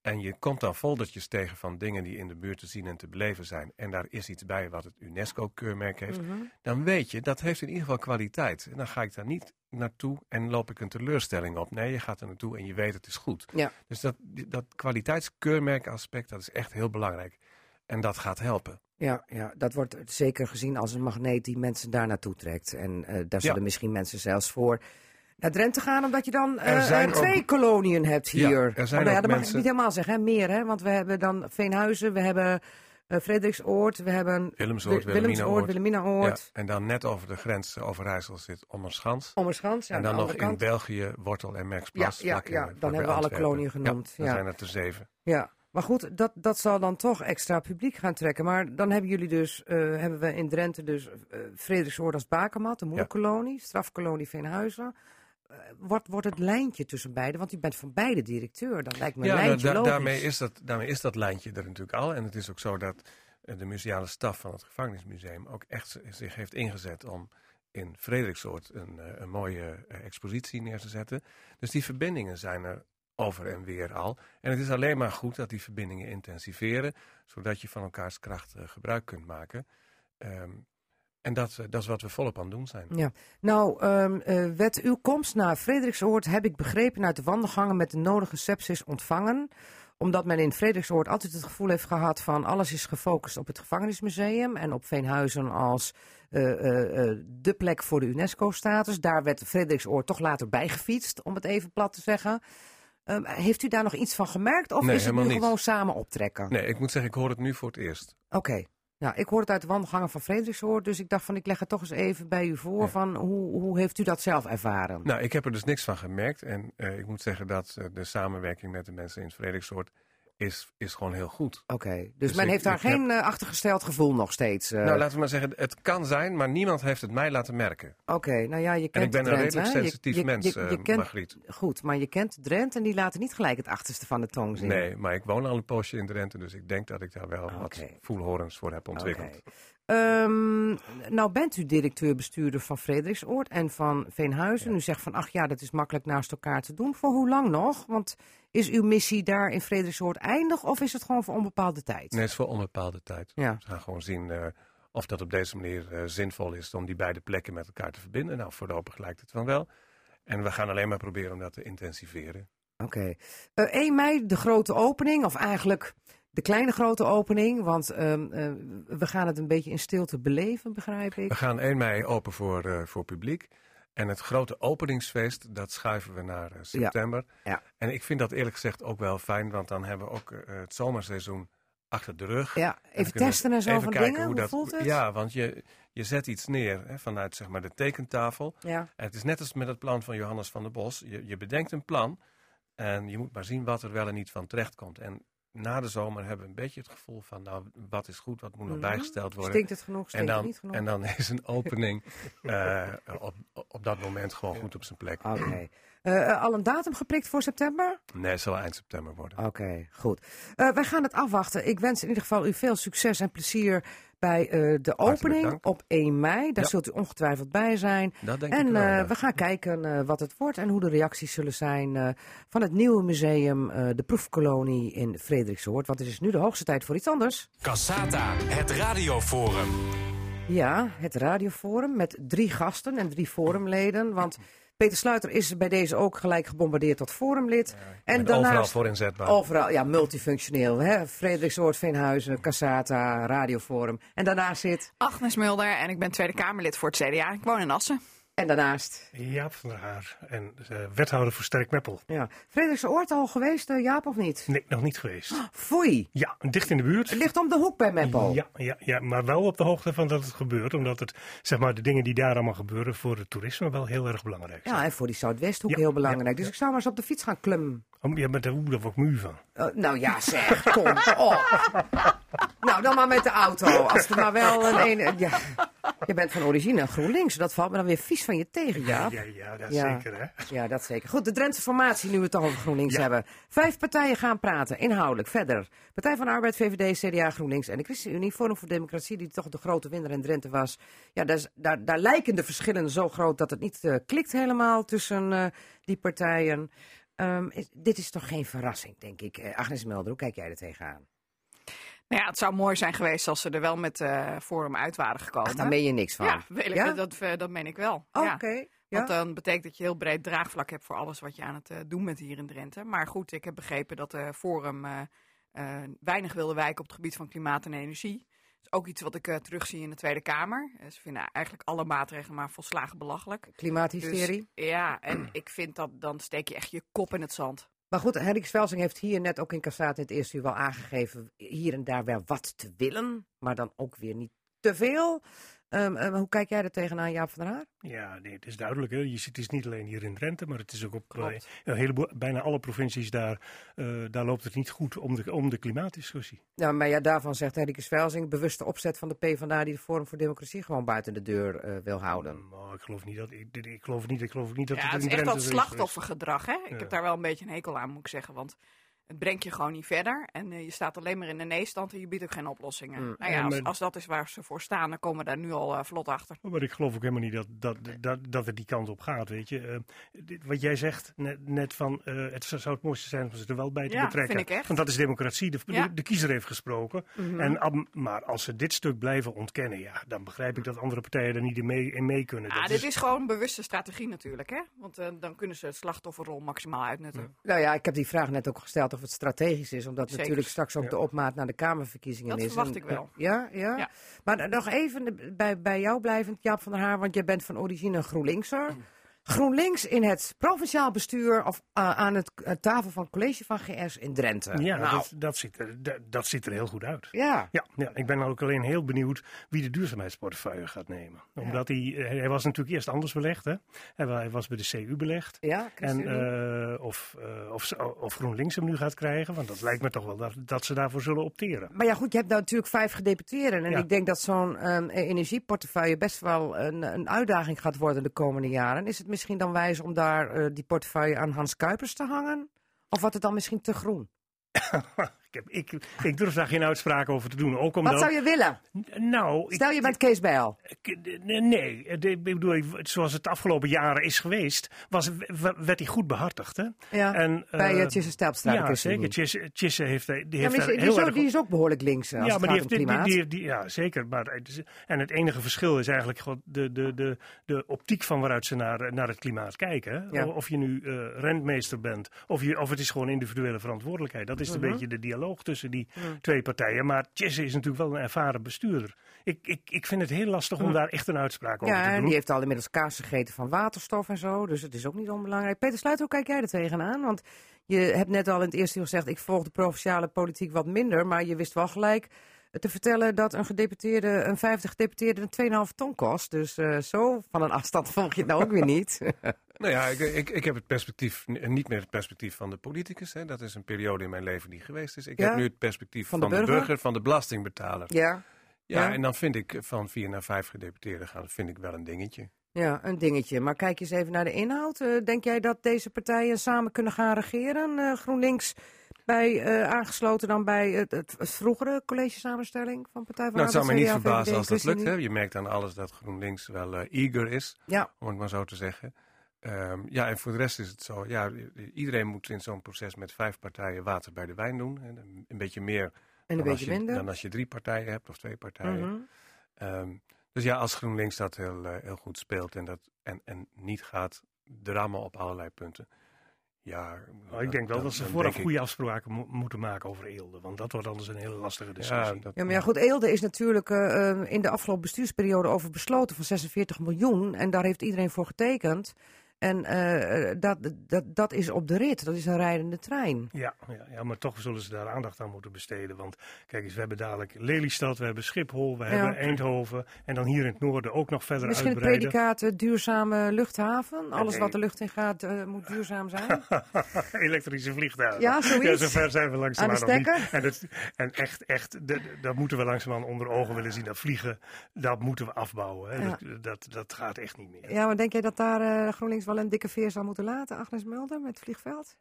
En je komt dan foldertjes tegen van dingen die in de buurt te zien en te beleven zijn. En daar is iets bij wat het UNESCO-keurmerk heeft. Mhm. Dan weet je, dat heeft in ieder geval kwaliteit. En dan ga ik daar niet naartoe en loop ik een teleurstelling op. Nee, je gaat er naartoe en je weet het is goed. Ja. Dus dat, dat kwaliteitskeurmerkaspect, dat is echt heel belangrijk. En dat gaat helpen. Ja, ja, dat wordt zeker gezien als een magneet die mensen daar naartoe trekt. En eh, daar zullen misschien mensen zelfs voor naar Drenthe gaan, omdat je dan eh, twee koloniën hebt Ja, hier. er zijn Oh, nou ja, dat mag ik niet helemaal zeggen, hè? meer hè, want we hebben dan Veenhuizen, we hebben eh Frederiksoord, we hebben Willemsoord, Wi- Wilhelminaoord. Wilhelminaoord, Ja, en dan net over de grens eh, Overijssel zit Ommerschans. Ommerschans. Ja, en dan nog andere in kant. België Wortel en Merksplas. Ja, ja, ja, dan hebben we alle koloniën genoemd, Ja, dan ja. zijn het er zeven. Ja, maar goed, dat, dat zal dan toch extra publiek gaan trekken. Maar dan hebben jullie dus, eh, hebben we in Drenthe dus Frederiksoord als bakermat, de moederkolonie, strafkolonie Veenhuizen. Eh, wordt, wordt het lijntje tussen beiden? Want u bent van beide directeur. Dan lijkt me Ja, nou, lijntje da- logisch. daarmee, is dat, daarmee is dat lijntje er natuurlijk al. En het is ook zo dat de museale staf van het gevangenismuseum ook echt zich heeft ingezet om in Frederiksoord een, een mooie expositie neer te zetten. Dus die verbindingen zijn er over en weer al. En het is alleen maar goed dat die verbindingen intensiveren, zodat je van elkaars kracht eh, gebruik kunt maken. Ehm, en dat, eh, dat is wat we volop aan het doen zijn. Ja. Nou, ehm eh, werd uw komst naar Frederiksoord, heb ik begrepen, uit de wandelgangen met de nodige sepsis ontvangen. Omdat men in Frederiksoord altijd het gevoel heeft gehad van alles is gefocust op het gevangenismuseum en op Veenhuizen als eh, de plek voor de UNESCO-status. Daar werd Frederiksoord toch later bijgefietst, om het even plat te zeggen. Ehm, heeft u daar nog iets van gemerkt? Of Nee, is het nu niet. gewoon samen optrekken? Nee, ik moet zeggen, ik hoor het nu voor het eerst. Oké. Nou, ik hoor het uit de wandelgangen van Frederikshoort, dus ik dacht van ik leg het toch eens even bij u voor. Ja. Van hoe, hoe heeft u dat zelf ervaren? Nou, ik heb er dus niks van gemerkt. En eh, ik moet zeggen dat eh, de samenwerking met de mensen in het Frederikssoort is, is gewoon heel goed. Oké, dus, Dus men ik- heeft daar heb- geen eh, achtergesteld gevoel nog steeds. eh. nou, laten we maar zeggen, het kan zijn, maar niemand heeft het mij laten merken. Oké, nou ja, je kent En ik ben een redelijk hè? Sensitief je, mens, je, je eh, kent, Margriet. Goed, maar je kent Drenthe en die laten niet gelijk het achterste van de tong zien. Nee, maar ik woon al een poosje in Drenthe, dus ik denk dat ik daar wel wat voelhorens voor heb ontwikkeld. Ehm, nou bent u directeur-bestuurder van Frederiksoord en van Veenhuizen. U zegt van, ach ja, dat is makkelijk naast elkaar te doen. Voor hoe lang nog? Want is uw missie daar in Frederiksoord eindig of is het gewoon voor onbepaalde tijd? Nee, het is voor onbepaalde tijd. Ja. We gaan gewoon zien eh, of dat op deze manier eh, zinvol is om die beide plekken met elkaar te verbinden. Nou, voorlopig lijkt het van wel. En we gaan alleen maar proberen om dat te intensiveren. Oké. Eh, 1 mei de grote opening, of eigenlijk de kleine grote opening. Want ehm, eh, we gaan het een beetje in stilte beleven, begrijp ik. We gaan 1 mei open voor, voor publiek. En het grote openingsfeest, dat schuiven we naar eh, september. ja. En ik vind dat eerlijk gezegd ook wel fijn, want dan hebben we ook eh, het zomerseizoen achter de rug. Ja, En even testen en zo even van kijken dingen. Hoe, dat, voelt het? Ja, want je, je zet iets neer hè, vanuit zeg maar, de tekentafel. Ja. En het is net als met het plan van Johannes van der Bos. Je, je bedenkt een plan en je moet maar zien wat er wel en niet van terecht komt. En na de zomer hebben we een beetje het gevoel van, nou, wat is goed, wat moet nog Mhm. bijgesteld worden. Stinkt het genoeg, En stinkt het dan, niet genoeg? en dan is een opening [laughs] eh, op, op dat moment gewoon goed op zijn plek. Oké. Eh, eh, al een datum geprikt voor september? Nee, het zal eind september worden. Oké, goed. Eh, wij gaan het afwachten. Ik wens in ieder geval u veel succes en plezier bij eh, de opening op 1 mei. Daar Ja. zult u ongetwijfeld bij zijn. Dat denk En ik wel. eh, ja. we gaan kijken eh, wat het wordt en hoe de reacties zullen zijn eh, van het nieuwe museum, eh, de Proefkolonie in Frederiksoord. Want het is nu de hoogste tijd voor iets anders. Cassata, het radioforum. Ja, het radioforum met drie gasten en drie forumleden. Want Peter Sluiter is bij deze ook gelijk gebombardeerd tot forumlid. en En overal daarnaast voor inzetbaar. overal, ja, multifunctioneel. Hè? Frederiksoord, Veenhuizen, Cassata, Radioforum. En daarnaast zit, Agnes Mulder en ik ben Tweede Kamerlid voor het CDA. Ik woon in Assen. En daarnaast, Jaap van der Haar en eh, wethouder voor Sterk Meppel. ja. Frederiksoord al geweest, eh, Jaap, of niet? Nee, nog niet geweest. [gasps] Foei, Ja, dicht in de buurt. het ligt om de hoek bij Meppel. Ja, ja, ja, maar wel op de hoogte van dat het gebeurt. Omdat het, zeg maar, de dingen die daar allemaal gebeuren voor het toerisme wel heel erg belangrijk zijn. Ja, en voor die Zuidwesthoek Ja, heel belangrijk. ja, Dus ik zou maar eens op de fiets gaan klimmen. Oh, ja, maar daar daar word ik muur van. Eh, nou ja, zeg, kom op. [laughs] Nou, dan maar met de auto. Als er maar wel een... een ja. Je bent van origine GroenLinks. Dat valt me dan weer vies van je tegen, Jaap. Ja, ja, dat Ja. zeker hè. Ja, dat zeker. Goed, de Drentse formatie, nu we het toch over GroenLinks Ja. hebben. Vijf partijen gaan praten, inhoudelijk, verder. Partij van Arbeid, VVD, CDA, GroenLinks en de ChristenUnie. Forum voor Democratie, die toch de grote winnaar in Drenthe was. Ja, daar, daar, daar lijken de verschillen zo groot dat het niet eh, klikt helemaal tussen eh, die partijen. Is- dit is toch geen verrassing, denk ik. Eh, Agnes Melder, hoe kijk jij er tegenaan? Nou ja, het zou mooi zijn geweest als ze er wel met eh Forum uit waren gekomen. Ach, daar meen je niks van. ja, ik, Ja? Dat, eh, dat meen ik wel. Oh, ja. Oké. Want dan betekent dat je heel breed draagvlak hebt voor alles wat je aan het eh, doen bent hier in Drenthe. Maar goed, ik heb begrepen dat de Forum eh, eh, weinig wilde wijken op het gebied van klimaat en energie. Dat is ook iets wat ik eh, terugzie in de Tweede Kamer. Eh, ze vinden eigenlijk alle maatregelen maar volslagen belachelijk. Klimaathysterie. Dus, ja, en ik vind dat dan steek je echt je kop in het zand. Maar goed, Hendrik Svelsing heeft hier net ook in Cassaat in het eerste uur wel aangegeven hier en daar wel wat te willen, maar dan ook weer niet te veel. Ehm, ehm, hoe kijk jij er tegenaan, Jaap van der Haar? Ja, nee, het is duidelijk. Hè. Je ziet, het is niet alleen hier in Drenthe, maar het is ook op eh, Klopt. een heleboel, bijna alle provincies daar, eh, daar loopt het niet goed om de, om de klimaatdiscussie. Nou, maar ja, daarvan zegt Hendrik Svelsing, bewuste opzet van de PvdA die de Forum voor Democratie gewoon buiten de deur eh, wil houden. Maar ik geloof niet dat, ik, ik geloof niet, ik geloof niet dat Ja, het het in is echt Drenthe dat is slachtoffergedrag. Hè? Ik Ja. heb daar wel een beetje een hekel aan, moet ik zeggen. Want het brengt je gewoon niet verder. En eh, je staat alleen maar in de nee-stand en je biedt ook geen oplossingen. Mm. Nou ja, als, als dat is waar ze voor staan, dan komen we daar nu al eh, vlot achter. Maar ik geloof ook helemaal niet dat, dat, dat, dat het die kant op gaat, weet je. Eh, dit- wat jij zegt, net, net van, eh, het zou het mooiste zijn om ze er wel bij te Ja, betrekken. vind ik echt. Want dat is democratie, de, Ja. de, de kiezer heeft gesproken. Mhm. en, maar als ze dit stuk blijven ontkennen, ja, dan begrijp ik dat andere partijen er niet in mee, in mee kunnen. Ja, Dat dit is- is gewoon een bewuste strategie natuurlijk. Hè? Want dan kunnen ze het slachtofferrol maximaal uitnutten. Nou ja, ik heb die vraag net ook gesteld of het strategisch is, omdat Zeker. natuurlijk straks ook Ja. de opmaat naar de Kamerverkiezingen Dat is. verwacht En- ik wel. Ja, ja. Ja. Maar nog even bij, bij jou blijvend, Jaap van der Haar, want jij bent van origine een GroenLinkser. GroenLinks in het provinciaal bestuur of uh, aan het uh, tafel van het college van GS in Drenthe. Ja, nou, dat, dat, ziet er, dat, dat, ziet er heel goed uit. Ja. Ja, ja, ik ben ook alleen heel benieuwd wie de duurzaamheidsportefeuille gaat nemen. Omdat hij, hij was natuurlijk eerst anders belegd. Hè? Hij, hij was bij de CU belegd. Ja, en, uh, of, of, of GroenLinks hem nu gaat krijgen, want dat lijkt me toch wel dat, dat ze daarvoor zullen opteren. Maar ja, goed, je hebt nou natuurlijk vijf gedeputeerden. En ja. ik denk dat zo'n um, energieportefeuille best wel een, een uitdaging gaat worden de komende jaren. Is het misschien dan wijs om daar uh, die portefeuille aan Hans Kuipers te hangen? Of wordt het dan misschien te groen? [laughs] ik, heb, ik, ik, durf daar geen uitspraak over te doen. Ook omdat, Wat zou je willen? Nou, Stel je bent Kees Bijl. Nee, ik bedoel, zoals het de afgelopen jaren is geweest, was, werd hij goed behartigd. Hè? Ja, en, bij uh, Tjisse Stelpstra. Ja, zeker. Tjisse, Tjisse heeft, die ja, heeft die, die, heel is ook, erg... die is ook behoorlijk links als ja, maar die heeft. Die, die, ja, zeker. Maar, en het enige verschil is eigenlijk de, de, de, de optiek van waaruit ze naar, naar het klimaat kijken. Ja. Of je nu uh, rentmeester bent, of, je, of het is gewoon individuele verantwoordelijkheid. Dat is een uh -huh. beetje de dialoog tussen die ja. twee partijen. Maar Tjesse is natuurlijk wel een ervaren bestuurder. Ik, ik, ik vind het heel lastig om daar echt een uitspraak over ja, te doen. en die heeft al inmiddels kaas gegeten van waterstof en zo. Dus het is ook niet onbelangrijk. Peter Sluit, hoe kijk jij er tegenaan? Want je hebt net al in het eerste uur gezegd... ik volg de provinciale politiek wat minder. Maar je wist wel gelijk te vertellen dat een gedeputeerde, een 50 gedeputeerde, een 2,5 ton kost. Dus uh, zo van een afstand [laughs] volg je het nou ook weer niet. [laughs] nou ja, ik, ik, ik, heb het perspectief, niet meer het perspectief van de politicus. Hè. Dat is een periode in mijn leven die geweest is. Ik ja? heb nu het perspectief van van, de, burger? van de belastingbetaler. Ja. Ja, Ja. en dan vind ik van vier naar vijf gedeputeerden gaan, dat vind ik wel een dingetje. Ja, een dingetje. Maar kijk eens even naar de inhoud. Uh, denk jij dat deze partijen samen kunnen gaan regeren? Uh, GroenLinks bij, uh, aangesloten dan bij het, het, het vroegere college-samenstelling van Partij van Nou, het zou me niet verbazen als dat lukt. Hè. Je merkt aan alles dat GroenLinks wel eager is, Ja. om het maar zo te zeggen. Um, ja, en voor de rest is het zo. Ja, iedereen moet in zo'n proces met vijf partijen water bij de wijn doen. Hè. Een beetje meer En een dan, beetje als je, minder. dan als je drie partijen hebt of twee partijen. Mhm. Um, dus ja, als GroenLinks dat heel, uh, heel goed speelt en, dat, en, en niet gaat drammen op allerlei punten. Ja, Nou, ik denk wel dat ze dan vooraf ik- goede afspraken mo- moeten maken over Eelde. Want dat wordt anders een hele lastige discussie. Ja, dat, Ja, maar ja, goed, Eelde is natuurlijk eh, eh, in de afgelopen bestuursperiode over besloten van 46 miljoen. En daar heeft iedereen voor getekend. En eh, eh, dat, dat, dat is op de rit, dat is een rijdende trein. Ja, ja, ja, maar toch zullen ze daar aandacht aan moeten besteden. Want kijk eens, we hebben dadelijk Lelystad, we hebben Schiphol, we Ja. hebben Eindhoven. En dan hier in het noorden ook nog verder Misschien het uitbreiden. predicaat eh, duurzame luchthaven. Alles Nee. wat de lucht in gaat moet duurzaam zijn. [laughs] Elektrische vliegtuigen. Ja, zoiets. Ja, zover zijn we langzamerhand Aan de nog niet. En, het, en echt, echt, dat, dat moeten we langzamerhand onder ogen willen zien. Dat vliegen, dat moeten we afbouwen. Hè. Ja. Dat, dat, dat gaat echt niet meer. Ja, maar denk jij dat daar eh, GroenLinks wel een dikke veer zal moeten laten, Agnes Mulder, met het vliegveld?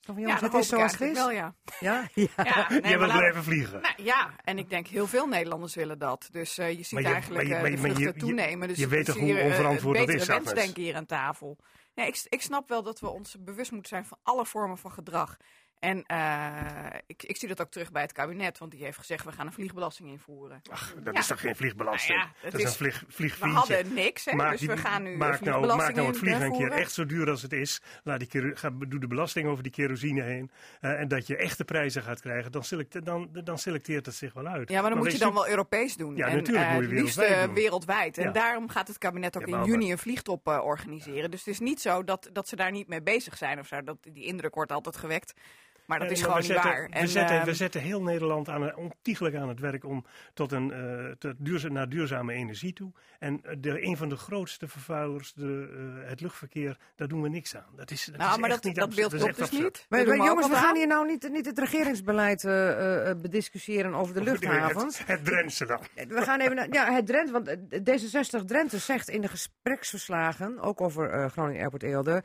Van, jongens, dat het is zoals het is. wel, ja. Ja? [laughs] ja. Ja, nee, Jij maar wil laat- blijven vliegen. Nou, ja, en ik denk heel veel Nederlanders willen dat. Dus eh, je ziet Maar je- eigenlijk maar je- eh, maar de je- maar je- vluchten je- toenemen. Dus je weet ik toch hoe hier, eh, onverantwoord dat is, Agnes? wensdenken hier aan tafel. Nee, ik, ik snap wel dat we ons bewust moeten zijn van alle vormen van gedrag. En eh, ik, ik zie dat ook terug bij het kabinet, want die heeft gezegd we gaan een vliegbelasting invoeren. Ach, dat Ja. is toch geen vliegbelasting? Nou ja, dat is, een vlieg, We hadden niks, hè, Maak dus die- we gaan nu een maak nou, maak nou het vliegen een keer echt zo duur als het is. Laat die ga, doe de belasting over die kerosine heen. eh, en dat je echte prijzen gaat krijgen. Dan, select, dan, dan selecteert het zich wel uit. Ja, maar dan moet je dan wel Europees doen. Ja, en, natuurlijk eh, moet je liefst wereldwijd doen. wereldwijd. En Ja. daarom gaat het kabinet ook in juni een vliegtop organiseren. Dus het is niet zo dat, dat ze daar niet mee bezig zijn of zo. Dat, die indruk wordt altijd gewekt. Maar dat Eh, is maar gewoon we niet zetten, waar. We, En, zetten, ehm, we zetten heel Nederland aan, ontiegelijk aan het werk om tot een, eh, naar duurzame energie toe. En eh, de, een van de grootste vervuilers, de, eh, het luchtverkeer, daar doen we niks aan. Dat is, dat nou, is maar echt dat, niet dat beeld klopt dus absurd. niet. Maar, maar we jongens, we gaan aan. hier nou niet, niet het regeringsbeleid eh, eh, bediscussiëren over de luchthavens. Het, het Drentse dan. We gaan even naar ja, het Drenthe, want eh, D66 Drenthe zegt in de gespreksverslagen, ook over eh, Groningen Airport Eelde,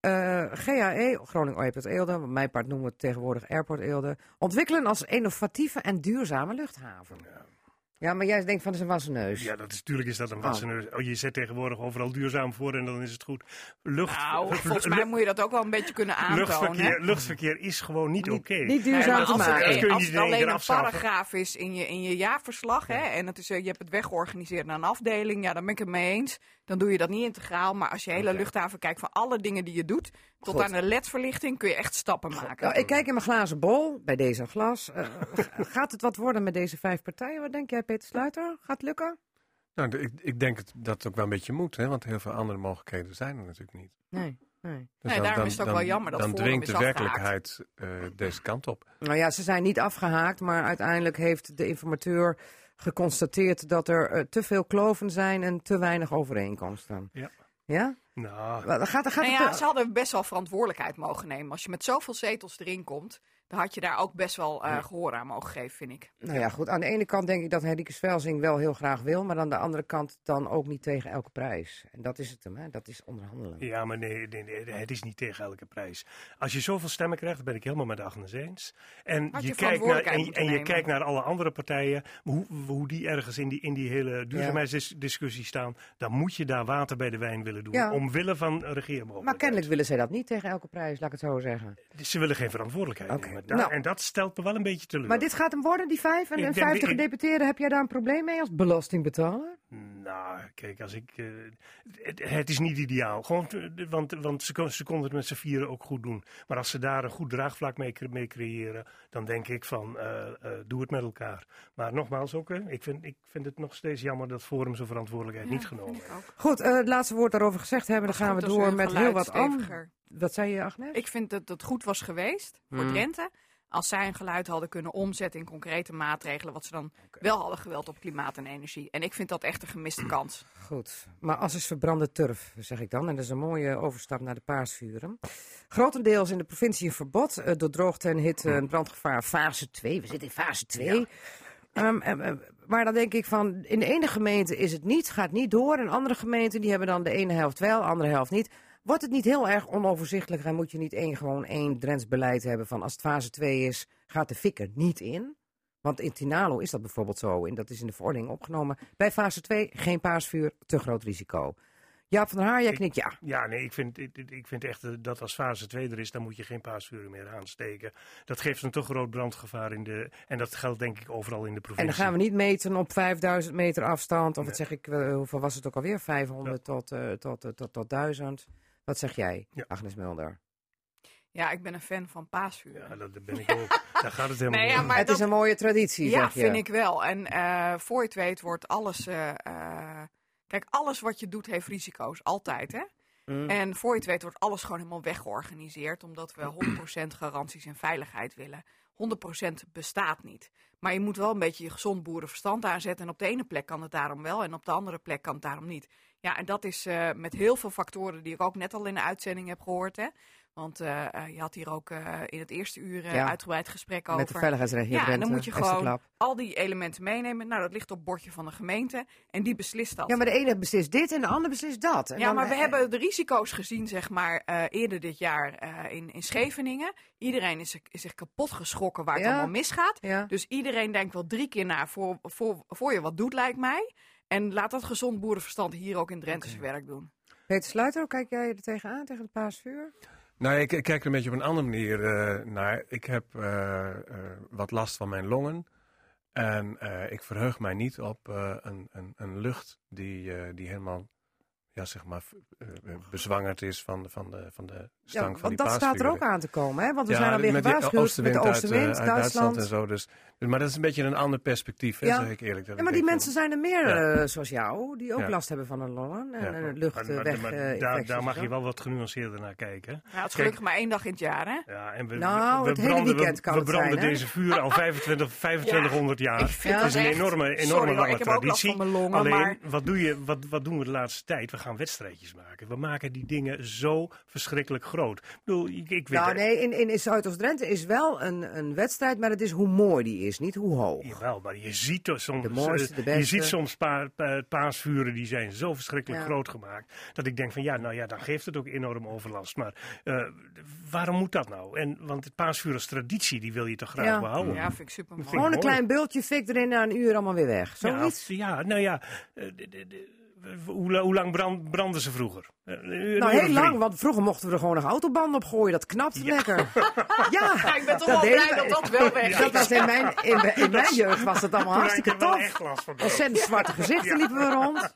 eh, GAE, Groningen Airport Eelde, wat mijn part noemen we het tegenwoordig Airport Eelde, ontwikkelen als innovatieve en duurzame luchthaven. Ja, maar jij denkt van, dat is een wassen neus. Ja, dat is, natuurlijk is dat een wassen. Oh. je zet tegenwoordig overal duurzaam voor en dan is het goed. Lucht, Nou, volgens mij moet je dat ook wel een beetje kunnen aantonen. luchtverkeer, hè? luchtverkeer is gewoon niet oké. Niet duurzaam maar te als het, maken. Je als het alleen een paragraaf is in je, in je jaarverslag, hè, en het is, eh, je hebt het weggeorganiseerd naar een afdeling, ja, dan ben ik het mee eens. Dan doe je dat niet integraal. Maar als je hele luchthaven kijkt van alle dingen die je doet, tot Goed. aan de ledverlichting, kun je echt stappen maken. Nou, ik kijk in mijn glazen bol, bij deze glas. Eh, [laughs] gaat het wat worden met deze vijf partijen? Wat denk jij, Peter Sluiter? Gaat het lukken? Nou, ik, ik denk het, dat het ook wel een beetje moet, hè? want heel veel andere mogelijkheden zijn er natuurlijk niet. Nee. Nee. Dus Nee, daarom is het ook wel jammer dat Dan is de werkelijkheid eh, deze kant op. Nou ja, ze zijn niet afgehaakt, maar uiteindelijk heeft de informateur geconstateerd dat er eh, te veel kloven zijn en te weinig overeenkomsten. Ja. Ja? Nou, Gaat, gaat Nou ja, ze hadden best wel verantwoordelijkheid mogen nemen. Als je met zoveel zetels erin komt, dan had je daar ook best wel eh, gehoor aan mogen geven, vind ik. Nou ja, goed. Aan de ene kant denk ik dat Henrike Svelsing wel heel graag wil, maar aan de andere kant dan ook niet tegen elke prijs. En dat is het hem, hè? Dat is onderhandelen. Ja, maar nee, nee, nee, het is niet tegen elke prijs. Als je zoveel stemmen krijgt, ben ik helemaal met Agnes eens. En Had je, je kijkt naar, en, en je kijkt naar alle andere partijen, hoe, hoe die ergens in die, in die hele duurzaamheidsdiscussie staan, dan moet je daar water bij de wijn willen doen. Ja. Omwille van regeermogelijkheden. Maar kennelijk willen zij dat niet tegen elke prijs, laat ik het zo zeggen. Ze willen geen verantwoordelijkheid Oké, nemen. Daar- nou. En dat stelt me wel een beetje teleur. Maar dit gaat hem worden, die vijf en, Ik en denk- vijftig ik- gedeputeerden. Heb jij daar een probleem mee als belastingbetaler? Nou, kijk, als ik. eh, het, het is niet ideaal. Gewoon, te- want want ze, kon- ze konden het met z'n vieren ook goed doen. Maar als ze daar een goed draagvlak mee, mee creëren, dan denk ik van eh, eh, doe het met elkaar. Maar nogmaals ook, ik, vind, ik vind het nog steeds jammer dat Forum zijn verantwoordelijkheid niet genomen heeft. Goed, eh, het laatste woord daarover gezegd hebben. Dan gaan we door met heel wat anders. Wat zei je, Agnes? Ik vind dat het goed was geweest voor Hmm. Drenthe. Als zij een geluid hadden kunnen omzetten in concrete maatregelen. Wat ze dan wel hadden gewild op klimaat en energie. En ik vind dat echt een gemiste kans. Goed, maar as is verbrande turf, zeg ik dan. En dat is een mooie overstap naar de paasvuren. Grotendeels in de provincie een verbod. eh, door droogte en hitte en brandgevaar fase 2. We zitten in fase 2. Ehm, em, em, maar dan denk ik van, in de ene gemeente is het niet, gaat niet door. En andere gemeenten die hebben dan de ene helft wel, de andere helft niet. Wordt het niet heel erg onoverzichtelijk en moet je niet één, gewoon één Drents beleid hebben van als het fase 2 is, gaat de fikker niet in? Want in Tinalo is dat bijvoorbeeld zo en dat is in de verordening opgenomen. Bij fase 2 geen paasvuur, te groot risico. Jaap van der Haar, jij Ik- knikt ja. Ja, nee, ik vind, ik, ik vind echt dat als fase 2 er is, dan moet je geen paasvuren meer aansteken. Dat geeft een te groot brandgevaar in de. En dat geldt denk ik overal in de En provincie. dan gaan we niet meten op 5000 meter afstand. Of wat zeg ik, eh, hoeveel was het ook alweer? 500 tot, tot, tot, tot, tot 1000. Wat zeg jij, Ja. Agnes Mulder? Ja, ik ben een fan van paasvuren. Ja, dat ben ik ook. Daar gaat het helemaal Nee, niet ja, om. maar het dat- is een mooie traditie, Ja, zeg je. vind ik wel. En eh, voor je het weet wordt alles... eh, eh, kijk, alles wat je doet heeft risico's. Altijd, hè? Mm. En voor je het weet wordt alles gewoon helemaal weggeorganiseerd. Omdat we 100% garanties en veiligheid willen. 100% bestaat niet. Maar je moet wel een beetje je gezond boerenverstand aanzetten. En op de ene plek kan het daarom wel. En op de andere plek kan het daarom niet. Ja, en dat is eh, met heel veel factoren die ik ook net al in de uitzending heb gehoord. Hè? Want eh, eh, je had hier ook in het eerste uur Ja. uitgebreid gesprek over. Met de veiligheidsregio Ja, en dan moet je gewoon al die elementen meenemen. Nou, dat ligt op het bordje van de gemeente. En die beslist dat. Ja, maar de ene beslist dit en de ander beslist dat. En Ja, dan- maar we hebben de risico's gezien, zeg maar, eerder dit jaar in, in Scheveningen. Iedereen is, zich- is zich kapot geschrokken waar het Ja. allemaal misgaat. Dus iedereen denkt wel drie keer na voor, voor, voor je wat doet, lijkt mij. En laat dat gezond boerenverstand hier ook in Drenthe zijn werk doen. Peter Sluiter, hoe kijk jij er tegenaan, tegen het paasvuur? Nou, ik, ik kijk er een beetje op een andere manier eh, naar. Ik heb eh, eh, wat last van mijn longen. En eh, ik verheug mij niet op eh, een, een, een lucht die, eh, die helemaal ja, zeg maar, bezwangerd is van, de- van, de, van de Ja, van want die dat staat er ook aan te komen, hè? Want we Ja, zijn alweer gewaarschuwd met de eh, oostenwind, uit Duitsland. en zo. Dus, dus- maar dat is een beetje een ander perspectief, hè, Ja. zeg ik eerlijk. Dat Ja, ik maar die mensen van- zijn er meer, Ja. eh, zoals jou, die ook Ja. last hebben van hun longen en Ja. eh, lucht, Maar- eh, maar- weg. maar eh, daar, daar mag je wel wat genuanceerder naar kijken. Ja, het is Kijk, gelukkig maar één dag in het jaar, hè? Ja, en we, Nou, we, het hele branden, weekend we, kan we het branden zijn, hè? deze vuren al [laughs] 25, 2500 jaar. Ik vind Ja. dat is een enorme, enorme lange ik heb ook last traditie. van mijn longen, Alleen, maar- wat, doe je, wat, wat doen we de laatste tijd? We gaan wedstrijdjes maken. We maken die dingen zo verschrikkelijk groot. Ik bedoel, ik, ik weet Nou nee, in, in, in Zuidoost-Drenthe is wel een, een wedstrijd, maar het is hoe mooi die is, niet hoe hoog. Jawel, maar je ziet toch soms, De mooiste, de je beste. ziet soms pa, pa- paasvuren die zijn zo verschrikkelijk Ja. groot gemaakt. Dat ik denk van ja, nou ja, dan geeft het ook enorm overlast. Maar eh, waarom moet dat nou? En, want het paasvuur als traditie, die wil je toch graag Ja. behouden? Ja, vind ik super mooi. Gewoon een mooi. klein bultje fik erin na een uur allemaal weer weg. Zoiets. ja, nou ja. eh, de- de- de- hoe, la- hoe lang brand, brandden ze vroeger? Eh, een Nou, heel lang, want vroeger mochten we er gewoon nog autobanden op gooien. Dat knapt lekker. [laughs] Ja, Ja, ik ben toch dat wel blij we- dat dat wel weg is. Dat was in mijn, in, in mijn [laughs] jeugd was dat allemaal hartstikke tof. echt last van. Ontzettend zwarte gezichten liepen we rond. [laughs]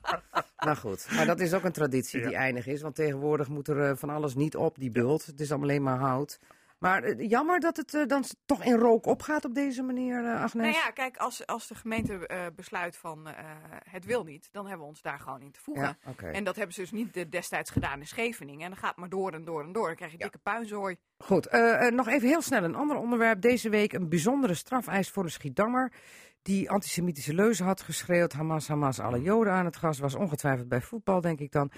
Nou goed, maar dat is ook een traditie die eindig is. Want tegenwoordig moet er eh, van alles niet op, die bult. Het is allemaal alleen maar hout. Maar eh, jammer dat het eh, dan toch in rook opgaat op deze manier, eh, Agnes. Nou ja, kijk, als, als de gemeente besluit van het wil niet, dan hebben we ons daar gewoon in te voegen. Ja. En dat hebben ze dus niet de- destijds gedaan in Scheveningen. En dan gaat maar door en door en door. Dan krijg je dikke puinzooi. Goed, nog even heel snel een ander onderwerp. Deze week een bijzondere strafeis voor een Schiedammer. Die antisemitische leuzen had geschreeuwd. Hamas, Hamas, alle Joden aan het gas. Was ongetwijfeld bij voetbal, denk ik dan.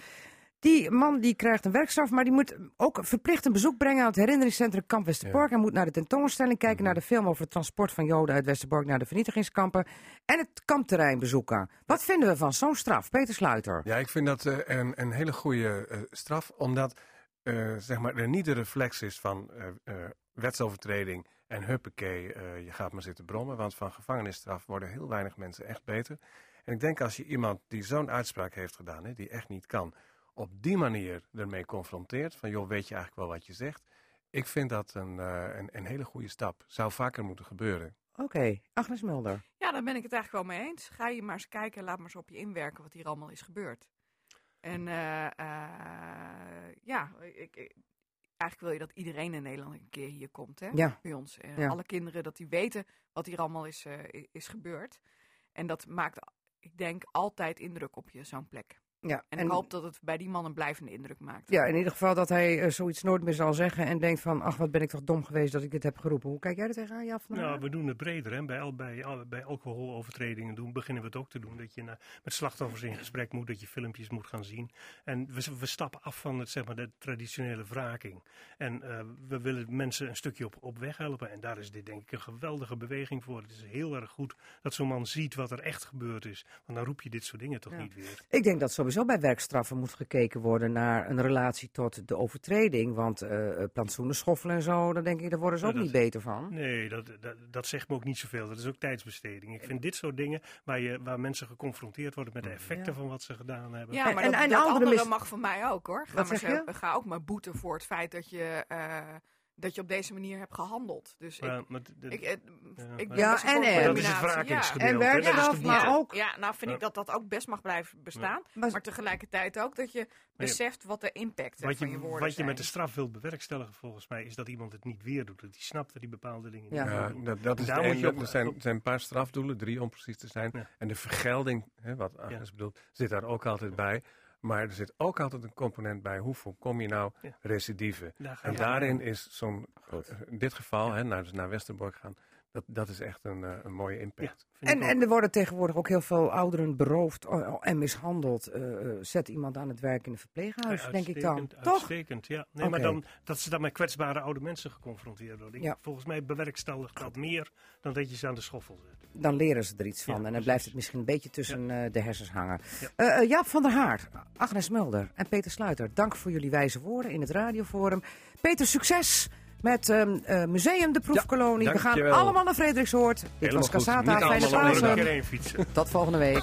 Die man die krijgt een werkstraf, maar die moet ook verplicht een bezoek brengen aan het herinneringscentrum Kamp Westerbork. Hij moet naar de tentoonstelling kijken, naar de film over het transport van Joden uit Westerbork naar de vernietigingskampen. En het kampterrein bezoeken. Wat vinden we van zo'n straf? Peter Sluiter. Ja, ik vind dat eh, een, een hele goede eh, straf, omdat eh, zeg maar, er niet de reflex is van wetsovertreding en huppakee, je gaat maar zitten brommen. Want van gevangenisstraf worden heel weinig mensen echt beter. En ik denk als je iemand die zo'n uitspraak heeft gedaan, hè, die echt niet kan, op die manier ermee confronteert, van joh, weet je eigenlijk wel wat je zegt. Ik vind dat een, eh, een, een hele goede stap. Zou vaker moeten gebeuren. Oké, Agnes Mulder. Ja, daar ben ik het eigenlijk wel mee eens. Ga je maar eens kijken, laat maar eens op je inwerken wat hier allemaal is gebeurd. En eh, eh, ja, ik, ik- eigenlijk wil je dat iedereen in Nederland een keer hier komt, hè? Ja. Bij ons. En Ja. Alle kinderen, dat die weten wat hier allemaal is, eh, is gebeurd. En dat maakt, ik denk, altijd indruk op je, zo'n plek. Ja, En, ik hoop dat het bij die man een blijvende indruk maakt. Ja, in ieder geval dat hij eh, zoiets nooit meer zal zeggen en denkt van, ach, wat ben ik toch dom geweest dat ik dit heb geroepen. Hoe kijk jij er tegenaan, der Nou, we doen het breder. Hè. Bij, al, bij, al- bij alcoholovertredingen doen, beginnen we het ook te doen. Dat je na- met slachtoffers in gesprek moet, dat je filmpjes moet gaan zien. En we, we stappen af van het, zeg maar, de traditionele wraking. En eh, we willen mensen een stukje op, op weg helpen. En daar is dit denk ik een geweldige beweging voor. Het is heel erg goed dat zo'n man ziet wat er echt gebeurd is. Want dan roep je dit soort dingen toch Ja. niet weer. Ik denk dat sowieso bij werkstraffen moet gekeken worden naar een relatie tot de overtreding. Want eh eh, plantsoenen schoffelen en zo, dan denk ik, daar worden ze Ja, ook dat- niet beter van. Nee, dat, dat, dat zegt me ook niet zoveel. Dat is ook tijdsbesteding. Ik vind dit soort dingen waar, je, waar mensen geconfronteerd worden met de effecten Ja. van wat ze gedaan hebben. Ja, En- maar en- dat, en dat andere andere mis- mag van mij ook hoor. Ga, Wat maar zeg zo- je? ga ook maar boeten voor het feit dat je, eh, dat je op deze manier hebt gehandeld. Dus Maar, ik, maar d- d- ik, eh, ik ben Ja, en- en- dat is ja. En werkstraf, maar ook... Ja, nou vind ik Ja. dat dat ook best mag blijven bestaan. Maar- Maar tegelijkertijd ook dat je beseft wat de impact Wat van je je, woorden wat je zijn. met de straf wilt bewerkstelligen, volgens mij, is dat iemand het niet weer doet. Dat hij snapt dat hij bepaalde dingen Ja. niet Ja, doen. dat, dat is Daar moet je op- er zijn, zijn een paar strafdoelen, drie om precies te zijn. Ja. En de vergelding, hè, wat Agnes bedoelt, zit daar ook altijd bij. Maar er zit ook altijd een component bij. Hoe voorkom je nou Ja. recidive? Daar ga En daarin is zo'n, eh, in dit geval, hè, naar, dus naar Westerbork gaan, dat, dat is echt een, eh, een mooie impact. En, en er worden tegenwoordig ook heel veel ouderen beroofd en mishandeld. Eh, eh, zet iemand aan het werk in een verpleeghuis, Ja, denk ik dan. uitstekend, Toch? Uitstekend, ja. Nee, maar dan, dat ze dan met kwetsbare oude mensen geconfronteerd worden. Ja. Volgens mij bewerkstelligt dat meer dan dat je ze aan de schoffel zet. Dan leren ze er iets van. Ja, en dan precies. blijft het misschien een beetje tussen eh, de hersens hangen. Ja. Eh, eh, Jaap van der Haar, Agnes Mulder en Peter Sluiter. Dank voor jullie wijze woorden in het radioforum. Peter, succes met ehm, eh, Museum de Proefkolonie. We gaan allemaal naar Frederikshoort. Dit Helemaal was. Casata. Fijne Pasen. er. Tot volgende week.